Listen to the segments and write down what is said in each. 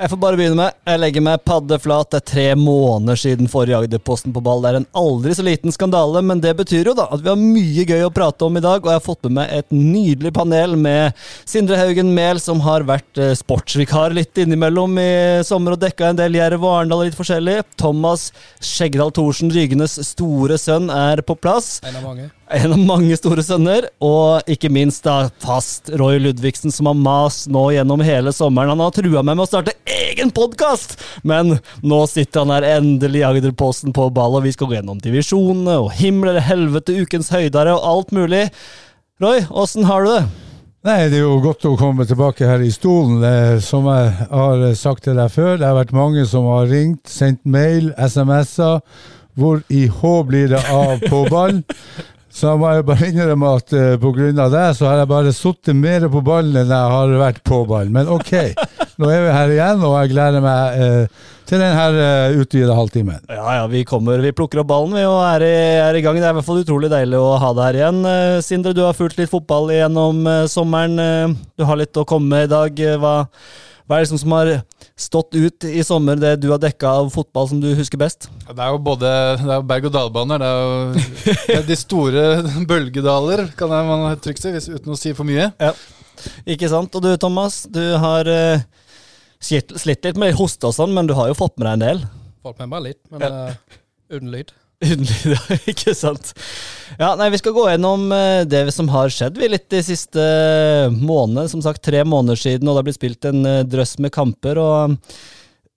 Jeg får bare begynne med. Jeg legger meg paddeflat. Det er tre måneder siden forrige Agderposten på ball. Det er en aldri så liten skandale, men det betyr jo da at vi har mye gøy å prate om i dag. Og jeg har fått med meg et nydelig panel med Sindre Haugen Mehl, som har vært eh, sportsvikar litt innimellom i sommer og dekka en del Jerv og Arendal litt forskjellig. Thomas Skjeggedal Thorsen, Rygenes store sønn, er på plass. En av mange. En av mange store sønner, og ikke minst da fast Roy Ludvigsen, som har mast nå gjennom hele sommeren. Han har trua meg med å starte egen podkast, men nå sitter han her endelig i Agderposten på ball, og vi skal gå gjennom divisjonene og himmel eller helvete, ukens høydere og alt mulig. Roy, åssen har du det? Nei, Det er jo godt å komme tilbake her i stolen. Som jeg har sagt til deg før, det har vært mange som har ringt, sendt mail, SMS-er. Hvor i H blir det av på ball? Så må jeg bare innrømme at uh, pga. det så har jeg bare sittet mer på ballen enn jeg har vært på ballen. Men ok, nå er vi her igjen, og jeg gleder meg uh, til denne uh, utvidede halvtimen. Ja, ja, vi kommer, vi plukker opp ballen vi, og er i, er i gang. Det er i hvert fall utrolig deilig å ha deg her igjen. Uh, Sindre, du har fulgt litt fotball gjennom eh, sommeren. Eh, Du har litt å komme med i dag. Eh, Hva, hva er det liksom som har stått ut i sommer, det du har dekka av fotball som du husker best? Ja, Det er jo både er berg-og-dal-baner. Det er jo det er de store bølgedaler, kan jeg, man trygt si, uten å si for mye. Ikke sant? Og du, Thomas, du har uh, slitt, slitt litt med hoste og sånn, men du har jo fått med deg en del. Fått med meg litt, men Ja. uh, uten lyd. Ikke sant? Ja, nei, Vi skal gå gjennom eh, det som har skjedd vi litt de siste månedene. Som sagt, tre måneder siden, og det har blitt spilt en eh, drøss med kamper. og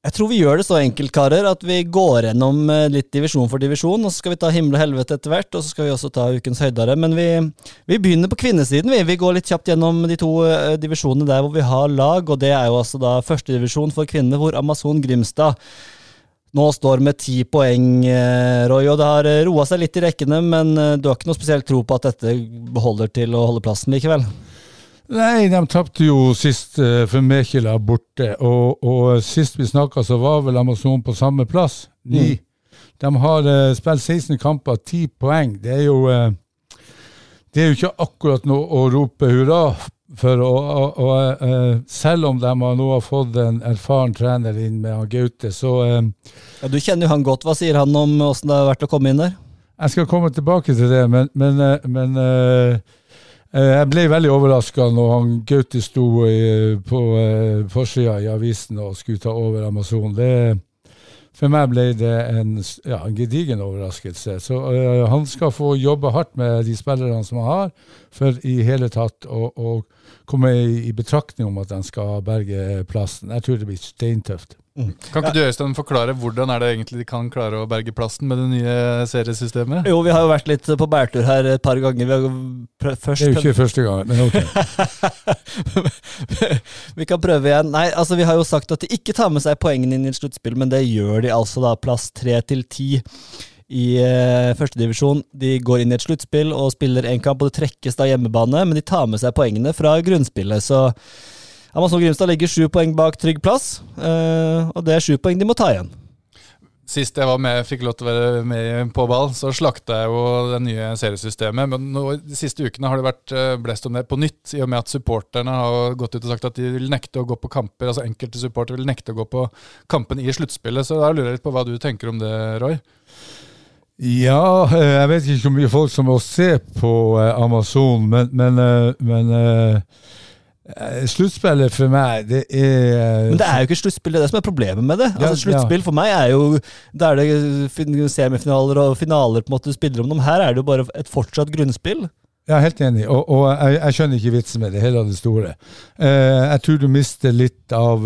Jeg tror vi gjør det så enkelt, karer, at vi går gjennom eh, litt divisjon for divisjon. Og så skal vi ta himmel og helvete etter hvert, og så skal vi også ta ukens høydere. Men vi, vi begynner på kvinnesiden. Vi Vi går litt kjapt gjennom de to eh, divisjonene der hvor vi har lag, og det er jo altså da førstedivisjon for kvinner, hvor Amazon Grimstad nå står med ti poeng, eh, Roy, og det har eh, roa seg litt i rekkene, men eh, du har ikke noe spesielt tro på at dette holder til å holde plassen likevel? Nei, de tapte jo sist for Mekela borte, og, og sist vi snakka, så var vel Amazon på samme plass. Ni. De har spilt 16 kamper, ti poeng. Det er jo Det er jo ikke akkurat noe å rope hurra for. Og, å, og uh, selv om de nå har fått en erfaren trener inn med han Gaute, så uh, Ja, du kjenner jo han godt. Hva sier han om åssen det har vært å komme inn der? Jeg skal komme tilbake til det, men, men, eh, men eh, eh, jeg ble veldig overraska når han Gaute sto på forsida i avisen og skulle ta over Amazon. Det, for meg ble det en, ja, en gedigen overraskelse. Så uh, han skal få jobbe hardt med de spillerne som han har, for i hele tatt å, å komme i, i betraktning om at de skal berge plassen. Jeg tror det blir steintøft. Kan ikke du Øystein, forklare hvordan er det egentlig de kan klare å berge plassen med det nye seriesystemet? Jo, vi har jo vært litt på bærtur her et par ganger. Vi har prø- først Det er jo ikke første gang, men ok. vi kan prøve igjen. Nei, altså Vi har jo sagt at de ikke tar med seg poengene inn i sluttspillet, men det gjør de altså da. Plass tre til ti i uh, førstedivisjon. De går inn i et sluttspill og spiller én kamp, og det trekkes da hjemmebane, men de tar med seg poengene fra grunnspillet. Så Amazon Grimstad ligger sju poeng bak trygg plass, eh, og det er sju poeng de må ta igjen. Sist jeg var med, fikk lov til å være med på ball, så slakta jeg jo det nye seriesystemet. Men nå, de siste ukene har det vært eh, blest om det på nytt, i og med at supporterne har gått ut og sagt at de vil nekte å gå på kamper. Altså enkelte supportere vil nekte å gå på kampen i sluttspillet. Så da lurer jeg litt på hva du tenker om det, Roy? Ja, eh, jeg vet ikke hvor mye folk som må se på eh, Amazon, men, men, eh, men sluttspillet for meg, det er Men det er jo ikke sluttspill, det er det som er problemet med det. Altså Sluttspill for meg er jo Da er det semifinaler og finaler på en måte du spiller om dem. Her er det jo bare et fortsatt grunnspill. Ja, helt enig, og, og jeg, jeg skjønner ikke vitsen med det hele av det store. Jeg tror du mister litt av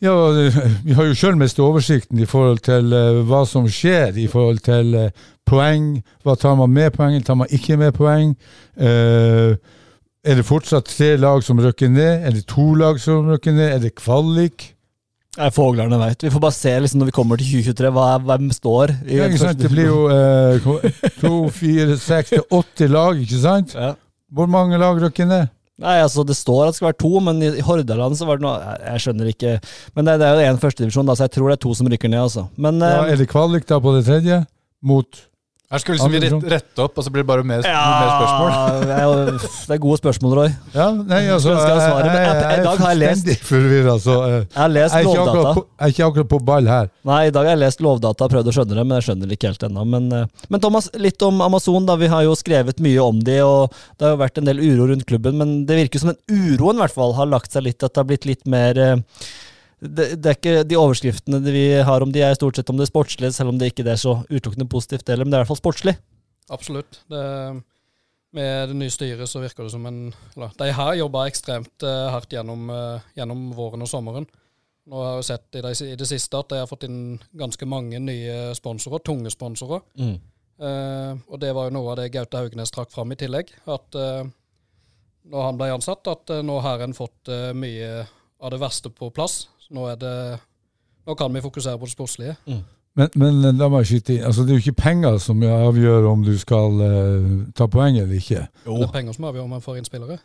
Ja, vi har jo sjøl mistet oversikten i forhold til eh, hva som skjer i forhold til eh, poeng. Hva tar man med poeng, tar man ikke med poeng? Eh, er det fortsatt tre lag som rykker ned? Er det to lag som rykker ned? Er det kvalik? Nei, Foglerne veit. Vi får bare se liksom, når vi kommer til 2023 hva, hvem står i Ja, ikke sant? Det blir jo eh, to, fire, seks til åtte lag, ikke sant? ja. Hvor mange lag rykker ned? Nei, altså Det står at det skal være to, men i Hordaland så var det noe Jeg, skjønner ikke. Men det, det er jo én førstedivisjon, så jeg tror det er to som rykker ned, altså. Men Ja, Eller er det kvalik da på det tredje? Mot Her skulle liksom vi rett, rette, opp, og så blir det bare mer, ja, mer spørsmål. det er jo- det er gode spørsmål, Roy. Ja, nei, altså jeg hadde jeg- har lest- fullstendig forvirra, så eh, Jeg har lest er ikke Lovdata. jeg er ikke akkurat på ball her. Nei, i dag har jeg lest Lovdata og prøvd å skjønne det, men jeg skjønner det ikke helt ennå. Men, eh, men Thomas, litt om Amazon. da, Vi har jo skrevet mye om de, og det har jo vært en del uro rundt klubben. Men det virker som den uroen i hvert fall har lagt seg litt, at det har blitt litt mer eh, det, det er ikke De overskriftene vi har om de, er stort sett om det sportslige, selv om det ikke er så utelukkende positivt heller, men det er i hvert fall sportslig. Absolutt. Det, med det nye styret så virker det som en eller, De har jobba ekstremt uh, hardt gjennom, uh, gjennom våren og sommeren. Nå har jeg sett i det, i det siste at de har fått inn ganske mange nye sponsorer, tunge sponsorer. Eh, og det var jo noe av det Gaute Haugnes trakk fram i tillegg. At uh, når han ble ansatt, at nå har en fått mye av det verste på plass. Nå er det Nå kan vi fokusere på det sportslige. Men, men eh, la meg skyte inn. Altså, det er jo ikke penger som avgjør om du skal uh, ta poeng eller ikke. Det er penger som avgjør om man får inn spillere.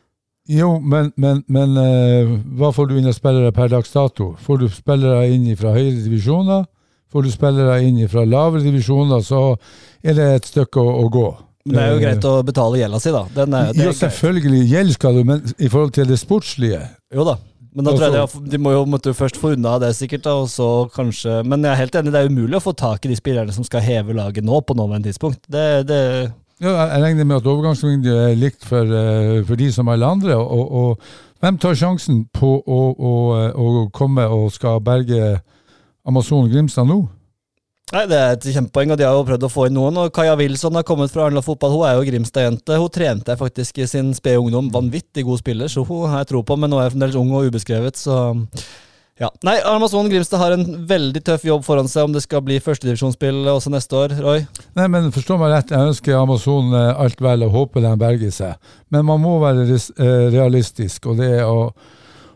Jo, men, men, men uh, hva får du inn av spillere per dags dato? Får du spillere inn fra høyere divisjoner? Får du spillere inn fra lavere divisjoner, så er det et stykke å, å gå. Men det er jo greit å betale gjelda si, da. Den er, det er Jo, greit. selvfølgelig. Gjeld skal du, men i forhold til det sportslige Jo da. Men da tror jeg de, har- de må jo måtte først få unna det, sikkert. da, og så kanskje, Men jeg er helt enig, det er umulig å få tak i de spillerne som skal heve laget nå, på nåværende tidspunkt. Det, det, Ja, jeg regner med at overgangsvinduet er likt for, eh, for de som alle andre. Og, og hvem tar sjansen på å, å, å komme og skal berge Amazon Grimstad nå? Nei, det er et kjempepoeng, og de har jo prøvd å få inn noen. og Kaja Wilson har kommet fra Arendal fotball. Hun er jo Grimstad-jente. Hun trente jeg faktisk i sin spede ungdom. Vanvittig god spiller, så hun har jeg tro på, men nå er jeg fremdeles ung og ubeskrevet, så ja. Nei, Amazon Grimstad har en veldig tøff jobb foran seg om det skal bli førstedivisjonsspill også neste år, Roy. Nei, men forstå meg rett, jeg ønsker Amazon eh, alt vel og håper de berger seg. Men man må være eh, realistisk, og det er å,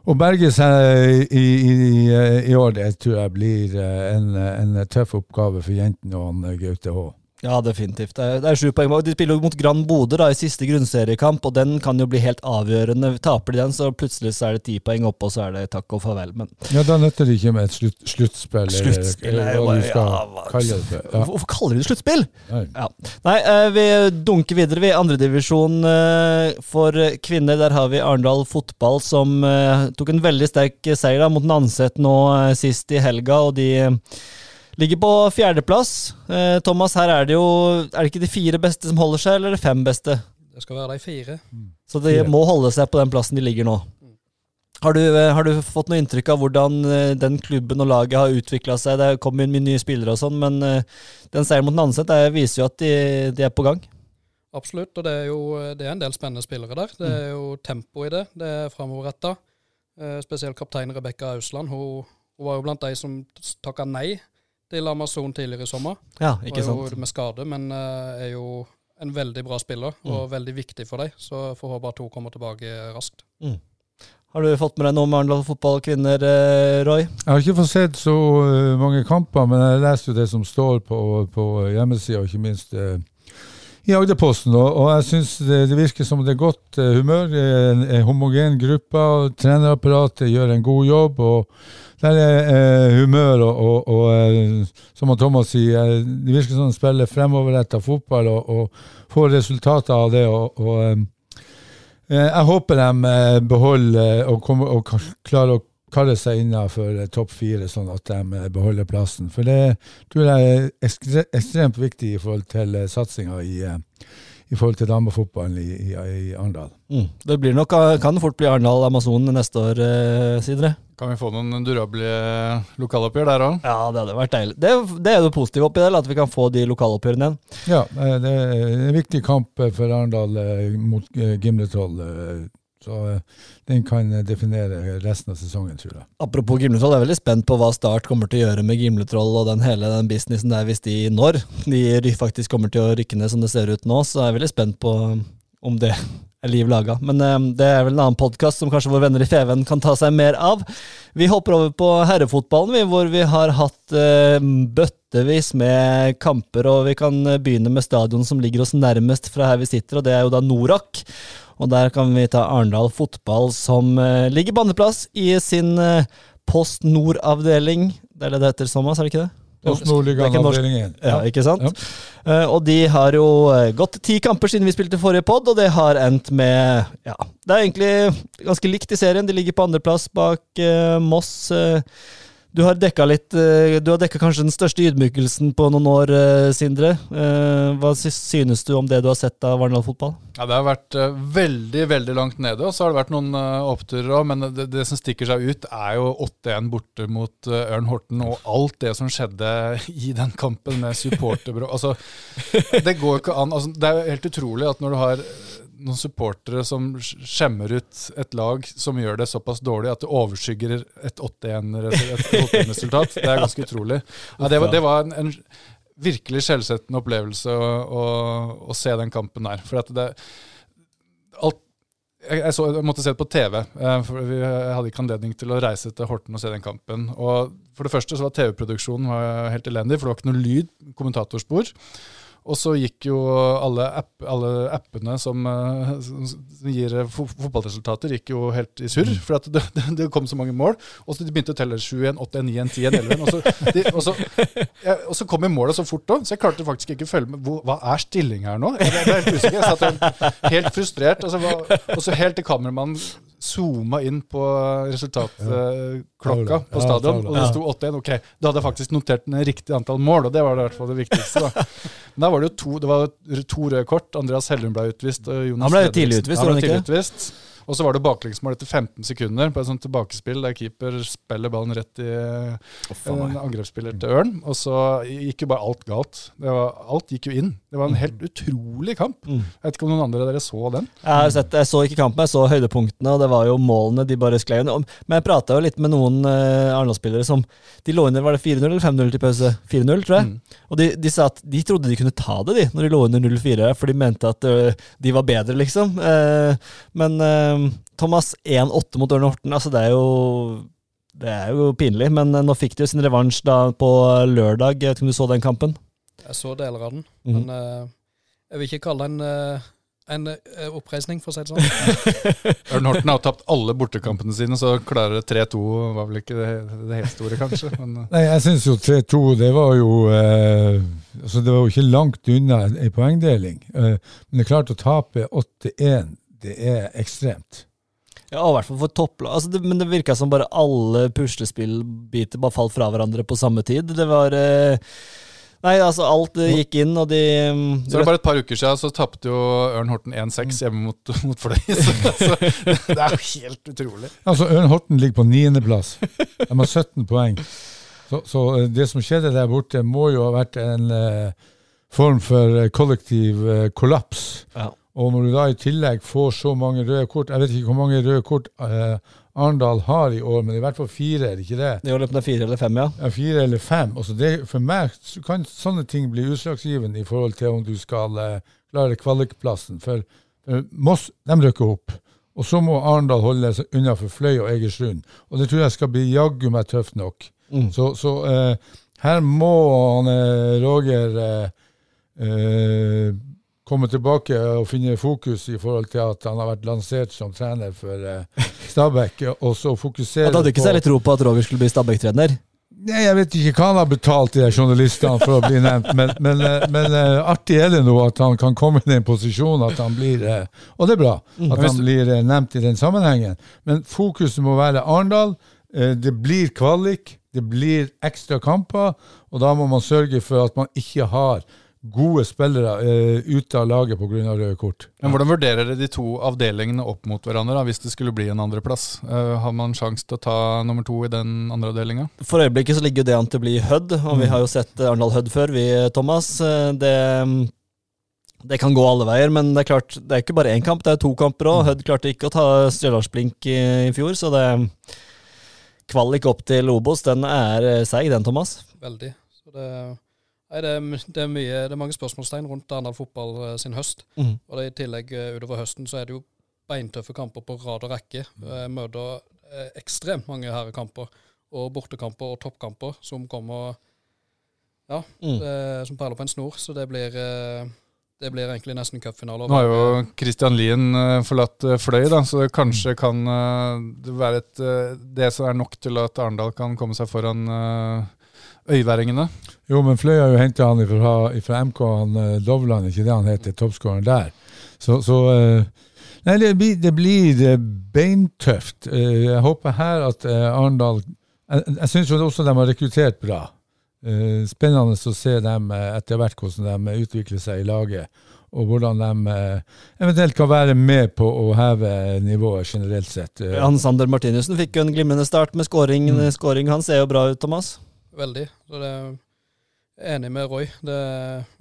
å berge seg i, i, i, år, det tror jeg blir eh, en, en tøff oppgave for jentene og han eh, Gaute H. Ja, definitivt. Det er, det er sju poeng. De spiller jo mot Grand Bodø da, i siste grunnseriekamp, og den kan jo bli helt avgjørende. Taper de den, så plutselig så er det ti poeng oppe, og så er det takk og farvel. Men Ja, da nytter det ikke med et slutt, sluttspill, Sluttspill er jo bare- ja, kalle det. Ja. hvorfor kaller de det sluttspill? Nei. Ja. Nei, eh, vi dunker videre. Vi Andredivisjon uh, for kvinner. Der har vi Arendal fotball, som eh, tok en veldig sterk seier da, mot Nanset nå eh, sist i helga, og de eh, ligger på fjerdeplass. Eh, Thomas, her er det jo Er det ikke de fire beste som holder seg, eller de fem beste? Det skal være de fire. Så de Fire. må holde seg på den plassen de ligger nå. Har du, eh, har du fått noe inntrykk av hvordan eh, den klubben og laget har utvikla seg? Det kommer inn mye nye spillere og sånn, men eh, den seieren mot Nanset viser jo at de, de er på gang. Absolutt, og det er jo det er en del spennende spillere der. Det er jo tempo i det. Det er framoverretta. Eh, spesielt kaptein Rebekka Ausland. Hun, hun var jo blant de som takka nei til Amazon tidligere i sommer. Ja, ikke ikke var sant? jo med skade, men eh, er jo en veldig bra spiller, og veldig viktig for dem. Så får håpe at hun kommer tilbake raskt. Har du fått med deg noe om Arendal fotballkvinner, eh, Roy? Jeg har ikke fått sett så eh, mange kamper, men jeg leser jo det som står på, på hjemmesida, ikke minst eh, i Agderposten. Og, jeg syns det, det virker som det er godt eh, humør. En, en homogen gruppe. Trenerapparatet gjør en god jobb. og der er eh, humør, og, og, og eh, som Thomas sier, eh, det virker som de spiller fremoverretta fotball og, og får resultater av det. og, og Jeg håper de eh, beholder og, kommer, og klarer å karre seg innenfor eh, topp fire, sånn at de eh, beholder plassen. For det tror jeg er ekstremt viktig i forhold til eh, satsinga i, i forhold til damefotballen i, i, i Arendal. Det blir nok, kan fort bli Arendal Amazon neste år, eh, Sidre. Kan vi få noen durable lokaloppgjør der òg? Ja, det hadde vært deilig. Det, det er jo det positive oppi det, at vi kan få de lokaloppgjørene igjen. Ja, det er en viktig kamp for Arendal mot Gimletroll. Eh, Så eh, den kan eh, definere resten av sesongen, tror jeg. Apropos Gimletroll, jeg er veldig spent på hva Start kommer til å gjøre med Gimletroll og den hele den businessen der hvis de når de faktisk kommer til å rykke ned som det ser ut nå. Så jeg er veldig spent på om det er liv laga. Men um, det er vel en annen podkast som kanskje våre venner i Feven kan ta seg mer av. Vi hopper over på herrefotballen, hvor vi har hatt uh, bøttevis med kamper. Og vi kan eh, begynne med stadion som ligger oss nærmest fra her vi sitter, og det er jo da Norak. Og der kan vi ta Arendal fotball, som eh, ligger på andreplass i sin eh, Post Nord-avdeling. Det er det det heter, Thomas, er det ikke det? Post-Nord-Liga-avdeling norsk. Ja, ikke sant? Ja. Uh, og de har jo gått ti kamper siden vi spilte forrige pod, og det har endt med Ja, det er egentlig ganske likt i serien. De ligger på andreplass bak uh, Moss. Eh, du har dekka litt eh, Du har dekka kanskje den største ydmykelsen på noen år, eh, Sindre. Eh, hva synes du om det du har sett av Arendal fotball? Ja, Det har vært veldig veldig langt nede, og så har det vært noen oppturer òg. Men det, det som stikker seg ut, er jo 8-1 borte mot Ørn Horten, og alt det som skjedde i den kampen med supporterbråk. Altså, det går jo ikke an. Altså, det er jo helt utrolig at når du har noen supportere som skjemmer ut et lag som gjør det såpass dårlig at det overskygger et 8-1-resultat, det er ganske utrolig. Ja, det var, det var en, en virkelig skjellsettende opplevelse å, å, å se den kampen der. For at det alt, jeg, jeg, så, jeg måtte se det på TV, eh, for vi hadde ikke anledning til å reise til Horten og se den kampen. Og For det første så var TV-produksjonen helt elendig, for det var ikke noe lyd, kommentatorspor. Og så gikk jo alle, app, alle appene som, eh, som gir eh, fotballresultater, gikk jo helt i surr. For at det, det, det kom så mange mål. Og så de begynte å telle 7-1, 8-1, 9-1, 10-1, 11-1. Og, så- de, og, så, og så kom jo målet så fort òg, så jeg klarte faktisk ikke å følge med. Hvor, hva er stilling her nå? Jeg ble helt usikker. Jeg satt helt, helt frustrert. Og så, var, og så helt til kameramannen zooma inn på resultatklokka på stadion, og det sto 8-1. Ok, da hadde jeg faktisk notert en riktig antall mål, og det var i hvert fall det viktigste. da. Men da var det jo to, det var to røde kort. Andreas Hellum ble utvist. og Jonas Han ble tidlig utvist, han var ble han tidlig ikke? utvist. Og så var det baklengsmål etter 15 sekunder på et sånt tilbakespill der keeper spiller ballen rett i en angrepsspiller til Ørn. Og så gikk jo bare alt galt. Det var, alt gikk jo inn. Det var en helt utrolig kamp. Mm. Jeg vet ikke om noen andre av dere så den? Jeg, har sett, jeg så ikke kampen, jeg så høydepunktene, og det var jo målene de bare sklei under. Men jeg prata jo litt med noen uh, Arendal-spillere som De lå under, var det 4-0 eller 5-0 til pause? 4-0, tror jeg. Mm. Og de, de sa at de trodde de kunne ta det, de, når de lå under 0-4, for de mente at uh, de var bedre, liksom. Uh, men uh, Thomas 1-8 mot Ørne Horten, altså det er jo det er jo pinlig, men nå fikk de jo sin revansj da på lørdag. Jeg vet ikke om du så den kampen? Jeg så deler av den, Mhm. men uh, jeg vil ikke kalle det en, eh, en eh, oppreisning, for å si det sånn. Ørn Horten har tapt alle bortekampene sine, så klare 3-2 var vel ikke det, det helt store, kanskje. Men Nei, jeg syns jo 3-2, det var jo eh, altså Det var jo ikke langt unna ei poengdeling. Eh, men det er klart å tape 8-1, det er ekstremt. Ja, i hvert fall for topplag. Altså, det, men det virka som bare alle puslespillbiter bare falt fra hverandre på samme tid. Det var eh, Nei, altså, alt eh, gikk inn, og de Så så er det bare et par uker siden så tapte jo Ørn Horten 1-6 hjemme mot, mot Fløy. Så, altså, det er jo helt utrolig. Altså, Ørn Horten ligger på niendeplass. De har 17 poeng. Så, så eh, det som skjedde der borte, må jo ha vært en uh, form for kollektiv uh, kollaps. Ja. Og når du da i tillegg får så mange røde kort Jeg vet ikke hvor mange røde kort eh, Arendal har i år, men i hvert fall fire, er det ikke det? Det var løpet av fire eller fem, ja. Ja, fire eller fem. Altså det, for meg kan sånne ting bli utslagsgivende i forhold til om du skal eh, klare kvalikplassen. For, for Moss de rykker opp. Og så må Arendal holde seg unna for Fløy og Egersund. Og det tror jeg skal bli jaggu meg tøft nok. Mm. Så, så eh, her må han, eh, Roger eh, eh, komme tilbake og finne fokus i forhold til at han har vært lansert som trener for eh, Stabæk, og så fokusere Ja, du hadde ikke særlig tro på at Roger skulle bli Stabæk-trener? Nei, Jeg vet ikke hva han har betalt de journalistene for å bli nevnt, men, men, eh, men eh, artig er det nå at han kan komme i den posisjonen at han blir Og det er bra at han blir nevnt i den sammenhengen. Men fokuset må være Arendal. Det blir kvalik, det blir ekstra kamper, og da må man sørge for at man ikke har gode spillere eh, ute av laget pga. røde kort. Men hvordan vurderer dere de to avdelingene opp mot hverandre, da, hvis det skulle bli en andreplass? Eh, har man sjanse til å ta nummer to i den andre avdelinga? For øyeblikket så ligger det an til å bli Hødd, og vi har jo sett eh, Arendal Hødd før, vi, Thomas. Eh, Det, det kan gå alle veier, men det er klart, det er ikke bare én kamp, det er to kamper òg. Hødd klarte ikke å ta Stjørdalsblink i, i fjor, så det Kvalik opp til Obos, den er eh, seig, den, Thomas. Veldig. Så det, Nei, det, er, det, er mye, det er mange spørsmålstegn rundt Arendal fotball eh, sin høst. Mm. Og det, i tillegg eh, utover høsten så er det jo beintøffe kamper på rad og rekke. Jeg møter eh, ekstremt mange herrekamper og bortekamper og toppkamper som kommer ja, Mm. eh, som perler på en snor. Så det blir, eh, det blir egentlig nesten cupfinale. Nå har jo Christian Lien forlatt Fløy, da, så det kanskje kan det være et, det som er nok til at Arendal kan komme seg foran eh, øyværingene. Jo, men Fløy har jo henta han fra, MK, han eh, Dovland, ikke det han heter, toppskåreren der. Så, så eh, Nei, det blir, det blir eh, beintøft. Eh, Jeg håper her at Arendal Jeg, jeg syns også de har rekruttert bra. Eh, Spennende å se dem etter hvert hvordan de utvikler seg i laget. Og hvordan de eventuelt kan være med på å heve nivået generelt sett. Eh, Han Sander Martinussen fikk jo en glimrende start med skåring. Mm. Skåring hans ser jo bra ut, Thomas. Veldig. Så det er enig med Roy. Det,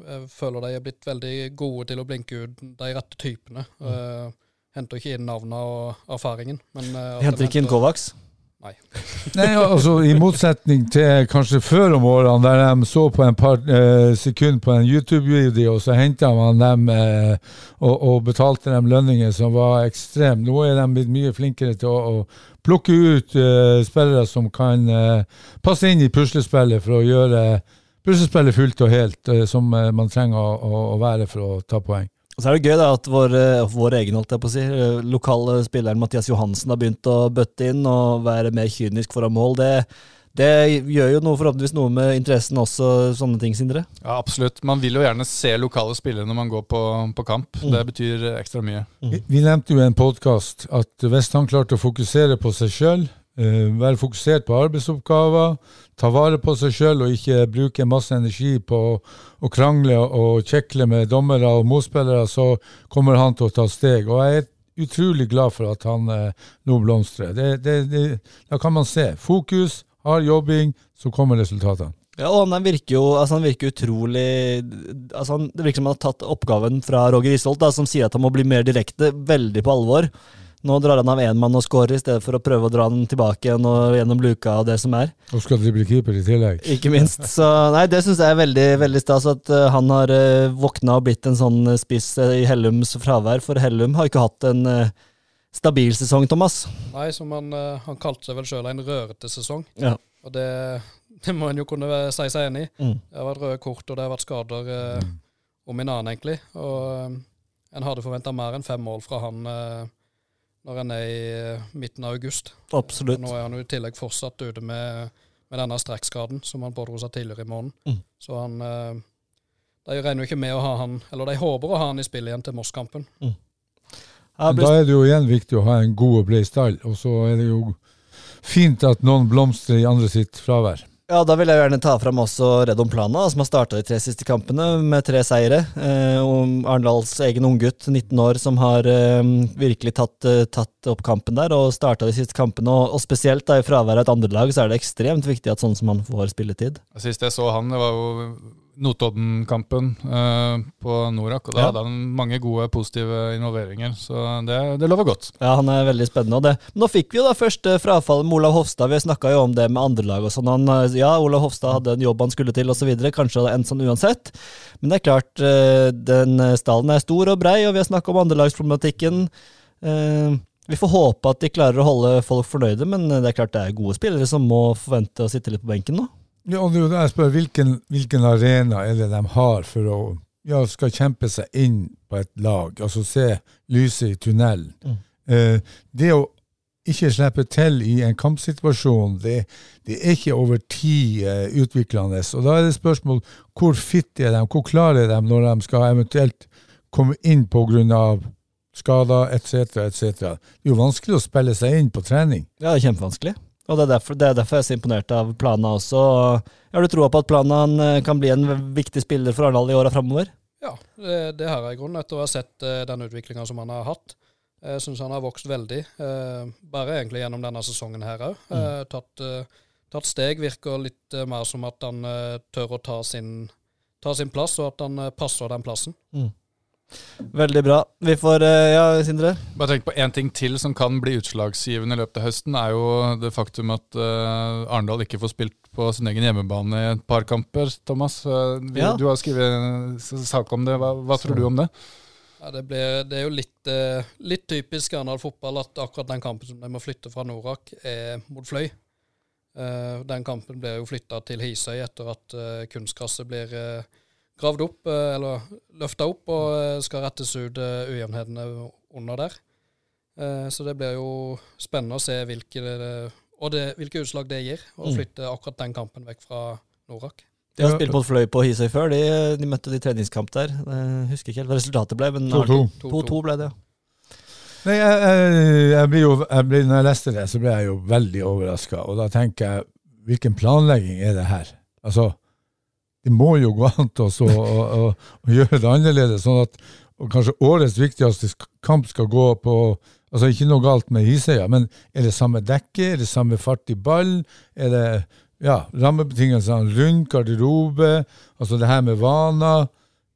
jeg føler de er blitt veldig gode til å blinke ut de rette typene. Uh, henter ikke inn navnene og erfaringen. Men, uh, Henter ikke inn Kovacs? Nei. Nei, altså I motsetning til kanskje før om årene, der de så på en par eh, sekunder på en YouTube-video, og så henta man dem eh, og, og betalte dem lønninger som var ekstreme. Nå er de blitt mye flinkere til å, å plukke ut uh, spillere som kan uh, passe inn i puslespillet for å gjøre puslespillet fullt og helt, uh, som man trenger å, å, å være for å ta poeng. Og så er det gøy da at vår, vår egen holdt jeg på å si, lokale spilleren Mathias Johansen har begynt å bøtte inn og være mer kynisk foran mål. Det, det gjør jo noe, forhåpentligvis noe med interessen også, sånne ting, Sindre. Ja, absolutt. Man vil jo gjerne se lokale spillere når man går på, på kamp. Mm. Det betyr ekstra mye. Vi, vi nevnte jo i en podkast at hvis han klarte å fokusere på seg sjøl, være fokusert på arbeidsoppgaver, ta vare på seg sjøl og ikke bruke masse energi på å, å krangle og kjekle med dommere og motspillere, så kommer han til å ta steg. Og jeg er utrolig glad for at han eh, nå blomstrer. Det, det, det, da kan man se. Fokus, hard jobbing, så kommer resultatene. Ja, og han virker jo altså han virker utrolig altså han, Det virker som han har tatt oppgaven fra Roger Isholt, som sier at han må bli mer direkte, veldig på alvor. Nå drar han av én mann og scorer, i stedet for å prøve å dra den tilbake igjen og gjennom luka og det som er. Og skal drible keeper i tillegg. Ikke minst. Så nei, det syns jeg er veldig veldig stas at eh, han har uh, våkna og blitt en sånn eh, spiss eh, i Hellums fravær, for Hellum har ikke hatt en eh, stabil sesong, Thomas. Nei, som han, eh, han kalte seg vel sjøl en rørete sesong. Ja. Og det, det må en jo kunne si seg enig i. Mm. Det har vært røde kort, og det har vært skader eh, om en annen, egentlig. Og eh, en hadde forventa mer enn fem mål fra han eh, når en er i eh, midten av august. Absolutt. Nå er han jo i tillegg fortsatt ute med, med denne strekkskaden som han pådro seg tidligere i måneden. Mm. Så han eh, De regner jo ikke med å ha han Eller de håper å ha han i spill igjen til Moss-kampen. Ja, Men da er det jo igjen viktig å ha en god og bred stall, og så er det jo fint at noen blomstrer i andre sitt fravær. Ja, da vil jeg gjerne ta fram også Redon Plana, som har starta de tre siste kampene med tre seire. Eh, og Arendals egen unggutt, 19 år, som har eh, virkelig tatt, eh, tatt opp kampen der og starta de siste kampene. Og, og spesielt da i fraværet av et andrelag, så er det ekstremt viktig at sånn som han får spilletid. Sist jeg så han, det var jo Notodden-kampen uh, på Norak, og da Ja. hadde han mange gode, positive involveringer. Så det, det lover godt. Ja, han er veldig spennende. Og det. Men nå fikk vi jo da først frafallet med Olav Hofstad. Vi snakka jo om det med andrelag og sånn. Han, eh, Ja, Olav Hofstad hadde en jobb han skulle til osv. Kanskje hadde endt sånn uansett. Men det er klart, eh, den stallen er stor og brei, og vi har snakka om andrelagsproblematikken. Uh, Vi får håpe at de klarer å holde folk fornøyde, men det er klart det er gode spillere som må forvente å sitte litt på benken nå. Ja, og det jeg spør, hvilken, hvilken arena er det de har for å ja, skal kjempe seg inn på et lag, altså se lyset i tunnelen. Mm. Eh, det å ikke slippe til i en kampsituasjon, det, det er ikke over tid eh, utviklende. Og da er det spørsmål hvor fit er de, hvor klare er de når de skal eventuelt komme inn av skader etc., etc. Det er jo vanskelig å spille seg inn på trening. Ja, det er kjempevanskelig. Og det er derfor, det er derfor jeg er så imponert av Plana også. Og Har du troa på at Plana eh, kan bli en viktig spiller for Arendal i åra framover? Ja, det, det har jeg i grunnen etter å ha sett eh, den utviklinga som han har hatt. Jeg syns han har vokst veldig, eh, bare egentlig gjennom denne sesongen her òg. Mm. tatt, eh, tatt steg. Virker litt eh, mer som at han eh, tør å ta sin, ta sin plass, og at han eh, passer den plassen. Veldig bra. Vi får eh, Ja, Sindre? Bare tenk på én ting til som kan bli utslagsgivende i løpet av høsten, er jo det faktum at uh, Arendal ikke får spilt på sin egen hjemmebane i et par kamper. Thomas, uh, vi, Ja. du har skrevet sak om det. Hva, hva tror du om det? Ja, det, ble, det er jo litt, uh, litt typisk Arendal fotball at akkurat den kampen som de må flytte fra Norak, er mot Fløy. Eh, den kampen blir jo flytta til Hisøy etter at uh, kunstgresset blir eh, gravd opp, eh, eller løfta opp, og eh, skal rettes ut uh, ujevnhetene under der. Eh, så det blir jo spennende å se hvilke, og det, hvilke utslag det gir, å Mm. flytte akkurat den kampen vekk fra Norak. De har spilt mot Fløy på Hisøy før. De, de møtte de treningskamp der. Jeg husker ikke helt hva resultatet ble, men 2-2. 2-2 ble det, ja. Nei, jeg, jeg, jeg blir jo, jeg blir, når jeg leste det, så ble jeg jo veldig overraska. Og da tenker jeg, hvilken planlegging er det her? Altså, det må jo gå an å, gjøre det annerledes, sånn at kanskje årets viktigste kamp skal gå på altså Ikke noe galt med Hisøya, men er det samme dekke? Er det samme fart i ball? Er det ja, rammebetingelsene rundt garderobe? Altså det her med vaner?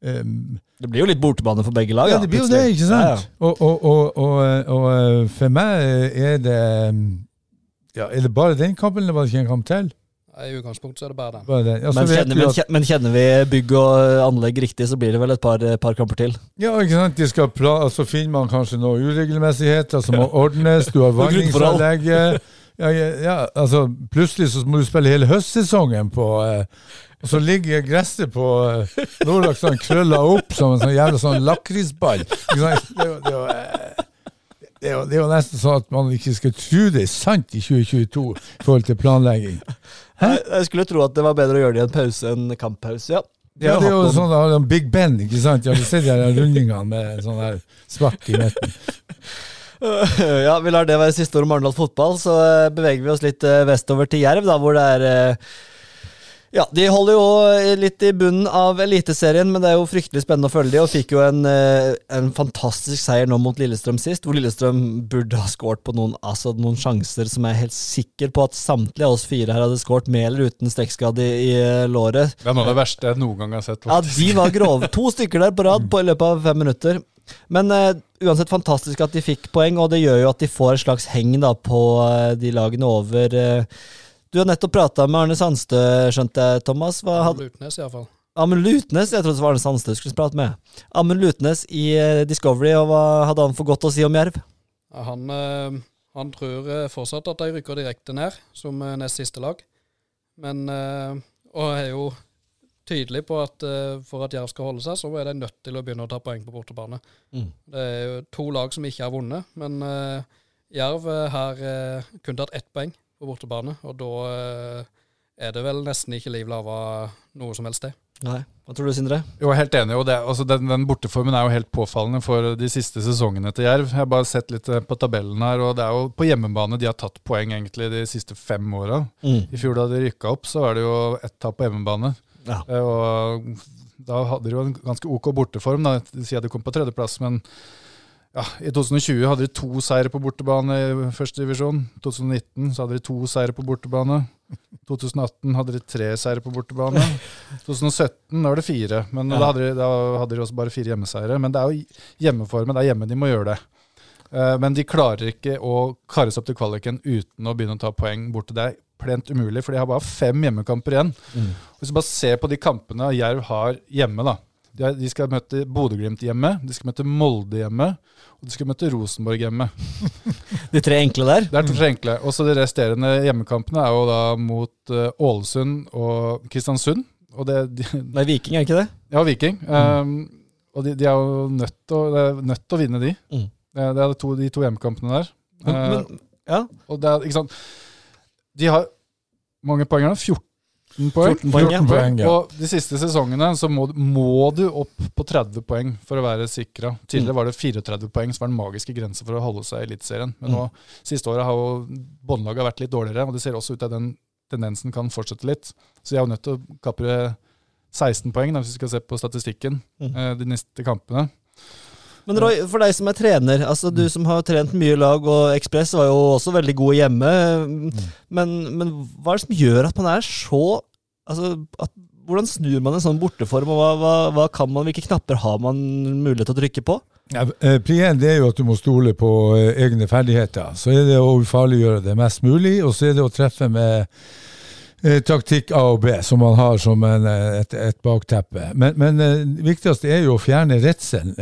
Um, Det blir jo litt bortebane for begge lag. ja, det blir jo det, ikke sant? Og, og, og, og, og eh, for meg er det ja, Er det bare den kampen, eller var det ikke en kamp til? I utgangspunktet så er det bare den. Bare den. Ja, Men, kjenner, vi men, at- men kjenner vi bygg og anlegg riktig, så blir det vel et par, par kamper til. Ja, ikke sant? De skal pla så finner man kanskje noen uregelmessigheter som må ordnes. Du har vanningsanlegget. Ja, ja, ja, altså, plutselig så må du spille hele høstsesongen på eh, Og så ligger gresset på eh, Nordlaks sånn krølla opp som en sånn jævla sånn lakrisball. Det, det, eh, det, er jo, det er jo nesten sånn at man ikke skal tro det er sant i 2022 i forhold til planlegging. Jeg, jeg skulle tro at det var bedre å gjøre det i en pause enn kamppause, ja. De Ja, det er jo noen- sånn da, Big Ben, ikke sant? Ja, du ser de rundingene med sånn der svart i midten. Ja, vi lar det være siste ord om Arendal fotball, så eh, beveger vi oss litt eh, vestover til Jerv, da, hvor det er eh, Ja, de holder jo litt i bunnen av Eliteserien, men det er jo fryktelig spennende å følge de, og fikk jo en, eh, en fantastisk seier nå mot Lillestrøm sist, hvor Lillestrøm burde ha skåret på noen, altså noen sjanser som jeg er helt sikker på at samtlige av oss fire her hadde skåret med eller uten strekkskade i, i eh, låret. Det er noe av det verste jeg noen gang har sett. Ja, de var grove. To stykker der på rad på, i løpet av fem minutter. Men uh, uansett fantastisk at de fikk poeng, og det gjør jo at de får et slags heng da, på uh, de lagene over. eh. Du har nettopp prata med Arne Sandstø, skjønte jeg, Thomas. Hva hadde Lutnes, iallfall. Amund Lutnes, jeg trodde det var Arne Sandstø du skulle prate med. Amund Lutnes i eh, Discovery, og hva hadde han for godt å si om Jerv? Ja, han, eh, han tror eh, fortsatt at de rykker direkte ned, som nest siste lag. Men Og er jo tydelig på at for at Jerv skal holde seg, så er de nødt til å begynne å ta poeng på bortebane. Mm. Det er jo to lag som ikke har vunnet, men Jerv har kun tatt ett poeng på bortebane, og da eh, er det vel nesten ikke liv laga noe som helst, det. Nei. Hva tror du, Sindre? Jo, jeg er helt enig. og det, altså den, den borteformen er jo helt påfallende for de siste sesongene til Jerv. Jeg har bare sett litt eh, på tabellen her, og det er jo på hjemmebane de har tatt poeng egentlig de siste fem åra. Mm. I fjor da de rykka opp, så var det jo ett tap på hjemmebane. Ja. Eh, Og da hadde de jo en ganske ok borteform. da, at de kom på tredjeplass, men ja, i 2020 hadde de to seire på bortebane i første divisjon. 2019 så hadde de to seire på bortebane. 2018 hadde de tre seire på bortebane. 2017 da var det fire, men Ja. da, hadde de, da hadde de også bare fire hjemmeseire. Men det er jo hjemmeformen, det er hjemme de må gjøre det. Eh, Men de klarer ikke å kare seg opp til kvaliken uten å begynne å ta poeng borte. Det er plent umulig, for de har bare fem hjemmekamper igjen. Mm. Hvis du bare ser på de kampene Jerv har hjemme, da. De, skal møte Bodø-Glimt hjemme, de skal møte Molde hjemme, og de skal møte Rosenborg hjemme. De tre enkle der? Det er de tre enkle. Og så de resterende hjemmekampene er jo da mot eh, Ålesund og Kristiansund. Og det, de, Nei, Viking, er ikke det? ja, Viking. Um, og de, de er jo nødt til å, vinne de. Mm. Det, det er to, de to hjemmekampene der. Men, Eh, men, ja. og det er, ikke sant De har mange poeng her? 14 poeng. 14 poeng, 14 poeng, ja. Og de siste sesongene så må, må du opp på 30 poeng for å være sikra. Tidligere Mm. var det 34 poeng som var den magiske grensa for å holde seg i Eliteserien. Men Mm. nå, siste året har jo båndlaget vært litt dårligere, og det ser også ut til at den tendensen kan fortsette litt. Så jeg er jo nødt til å kapre 16 poeng, da, hvis vi skal se på statistikken, Mm. eh, de neste kampene. Men Roy, for deg som er trener, altså du som har trent mye lag, og Ekspress var jo også veldig god hjemme, men, men hva er det som gjør at man er så Altså, at hvordan snur man en sånn borteform, og hva, hva, hva kan man, hvilke knapper har man mulighet til å trykke på? Ja, eh, Pri én det er jo at du må stole på eh, egne ferdigheter. Så er det å ufarliggjøre det mest mulig, og så er det å treffe med taktikk A og B, som man har som en, eh, et, et bakteppe. Men, men eh, det viktigste er jo å fjerne redselen.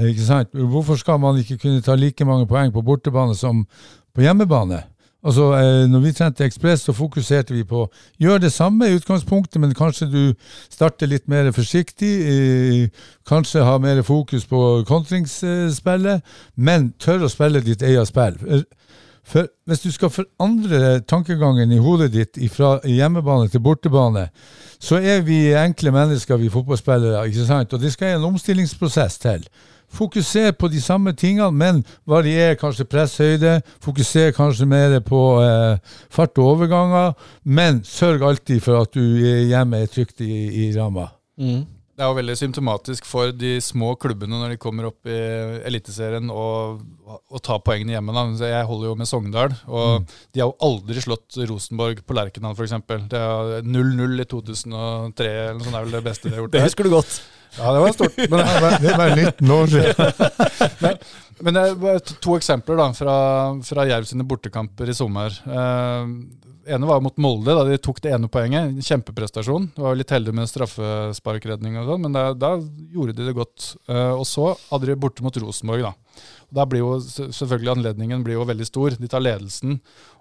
Hvorfor skal man ikke kunne ta like mange poeng på bortebane som på hjemmebane? Altså, eh, når vi trente Ekspress, så fokuserte vi på å gjøre det samme i utgangspunktet, men kanskje du starter litt mer forsiktig. Eh, kanskje ha mer fokus på kontringsspillet, men tør å spille ditt eget spill. For, hvis du skal forandre tankegangen i hodet ditt fra hjemmebane til bortebane, så er vi enkle mennesker, vi fotballspillere, ikke sant? og det skal en omstillingsprosess til. Fokuser på de samme tingene, men varier kanskje presshøyde. Fokuser kanskje mer på eh, fart og overganger, men sørg alltid for at du hjemme er trygt i, i ramma. Mm. Det er jo veldig symptomatisk for de små klubbene når de kommer opp i Eliteserien og, og tar poengene hjemme. Da. Jeg holder jo med Sogndal, og de har jo aldri slått Rosenborg på Lerkendal f.eks. Det er 0-0 i 2003, eller noe sånt er vel det beste de har gjort. Det husker du godt. Ja, det var stort. Men, Det var 19 år siden. Men det er to- eksempler da, fra, fra Jerv sine bortekamper i sommer. Eh, ene var mot Molde, da de tok det ene poenget. Kjempeprestasjon. Det var litt heldig med straffesparkredning og sånn, men da, da gjorde de det godt. Eh, og så hadde de borte mot Rosenborg, da. Og Da blir jo selvfølgelig anledningen blir jo veldig stor. De tar ledelsen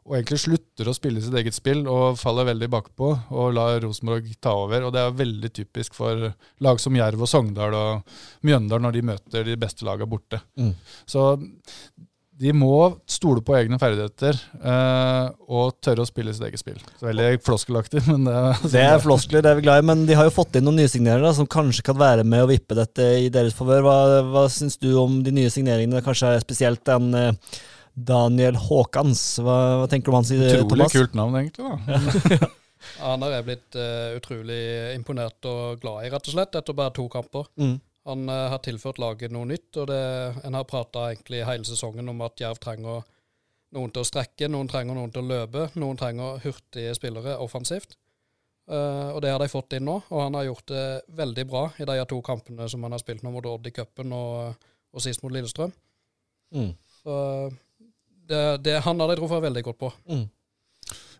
og egentlig slutter å spille sitt eget spill og faller veldig bakpå og lar Rosenborg ta over. Og det er veldig typisk for lag som Jerv og Sogndal og Mjøndalen når de møter de beste lagene borte. Mm. Så de må stole på egne ferdigheter uh, og tørre å spille sitt eget spill. Så veldig floskelaktig, men det er Det er floskler, det er vi glad i, men de har jo fått inn noen nye signeringer som kanskje kan være med å vippe dette i deres favør. Hva, hva syns du om de nye signeringene, kanskje spesielt den uh, Daniel Haakans? Hva, hva tenker du om han, sier utrolig Thomas? kult navn, egentlig. da. Ja, Han har jeg blitt uh, utrolig imponert og glad i, rett og slett, etter bare to kamper. Mm. Han eh, har tilført laget noe nytt, og det, en har prata egentlig hele sesongen om at Jerv trenger noen til å strekke, noen trenger noen til å løpe, noen trenger hurtige spillere offensivt. Uh, og det har de fått inn nå, og han har gjort det veldig bra i de to kampene som han har spilt nå mot Odd i cupen og, og sist mot Lillestrøm. Mm. Så det, det, han har de truffet veldig godt på. Mm.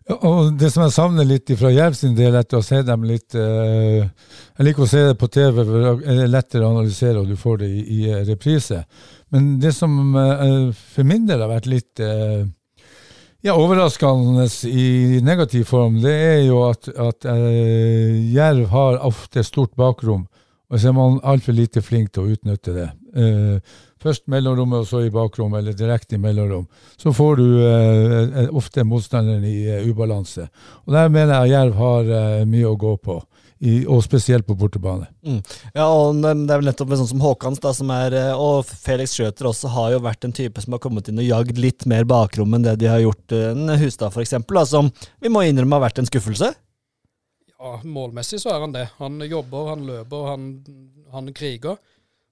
Og det som jeg savner litt fra Jerv sin del, etter å se dem litt eh, Jeg liker å se det på TV, for det er lettere å analysere, og du får det i, i eh, reprise. Men det som eh, for min del har vært litt eh, ja, overraskende i negativ form, det er jo at, at eh, Jerv har ofte stort bakrom, og så er man altfor lite flink til å utnytte det. Eh, først mellomrommet, og så i bakrommet, eller direkte i mellomrom. Så får du eh, ofte motstanderen i uh, ubalanse. Og Der mener jeg Jerv har eh, mye å gå på, i, og spesielt på bortebane. Ja, og det er vel nettopp med sånn som Håkans, da, som er, eh, og Felix Schjøter også, har jo vært en type som har kommet inn og jagd litt mer bakrom enn det de har gjort eh, en Hustad, da, som vi må innrømme har vært en skuffelse. Ja, målmessig så er han det. Han jobber, han løper, han, han kriger.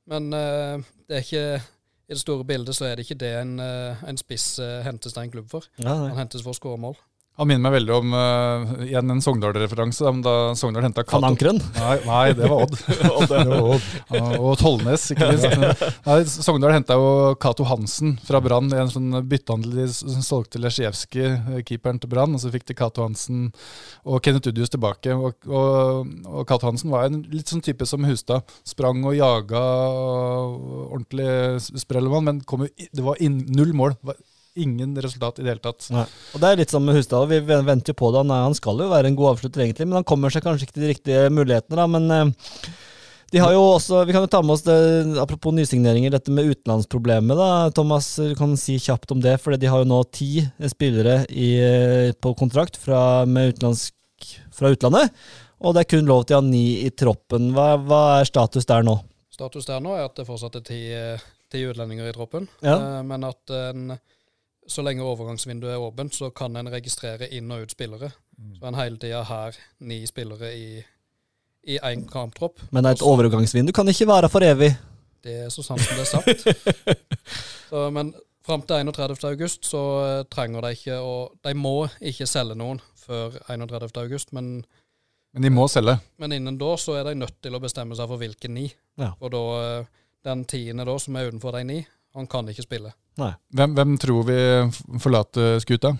Men eh, det er ikke i det store bildet så er det ikke det en, eh, en spiss eh, hentes til en klubb for. Ja, Han hentes for å skåre mål. Han minner meg veldig om uh, igjen en Sogndal-referanse, da, da Sogndal henta Cato Ankeren. Nei, nei, det var Odd. Det var Odd. Og Tollnes, ikke minst. Nei, Sogndal henta jo Cato Hansen fra Brann en sånn byttehandel. De solgte Lesjevskij, eh, keeperen til Brann, og så fikk de Cato Hansen og Kenneth Udius tilbake. Og, og, og Cato Hansen var en litt sånn type som Hustad. Sprang og jaga, ordentlig sprellemann, men kom jo, det var inn, null mål. Det var ingen resultat i det hele tatt. Nei. Og Det er litt som med Husdal, vi venter jo på det. Han, han skal jo være en god avslutter, egentlig, men han kommer seg kanskje ikke til de riktige mulighetene. da, men... eh, de har jo også, Vi kan jo ta med oss det, apropos nysigneringer, dette med utenlandsproblemet. da, Thomas, du kan si kjapt om det. for De har jo nå ti spillere i, eh, på kontrakt fra, med fra utlandet. Og det er kun lov til å ha ni i troppen. Hva, hva er status der nå? Status der nå er at det fortsatt er ti, eh, ti utlendinger i troppen. Ja. Eh, men at en, så lenge overgangsvinduet er åpent, så kan en registrere inn og ut spillere. Så en hele tida har ni spillere i i én kamptropp. Men det er et overgangsvindu, kan ikke være for evig. Det er så sant som det er sagt. så, men fram til 31. august så eh, trenger de ikke å De må ikke selge noen før 31. august, men Men de må selge. Men innen da så er de nødt til å bestemme seg for hvilke ni. Ja. Og da eh, den tiende da som er utenfor de ni, han kan ikke spille. Hvem, hvem tror vi forlater skuta?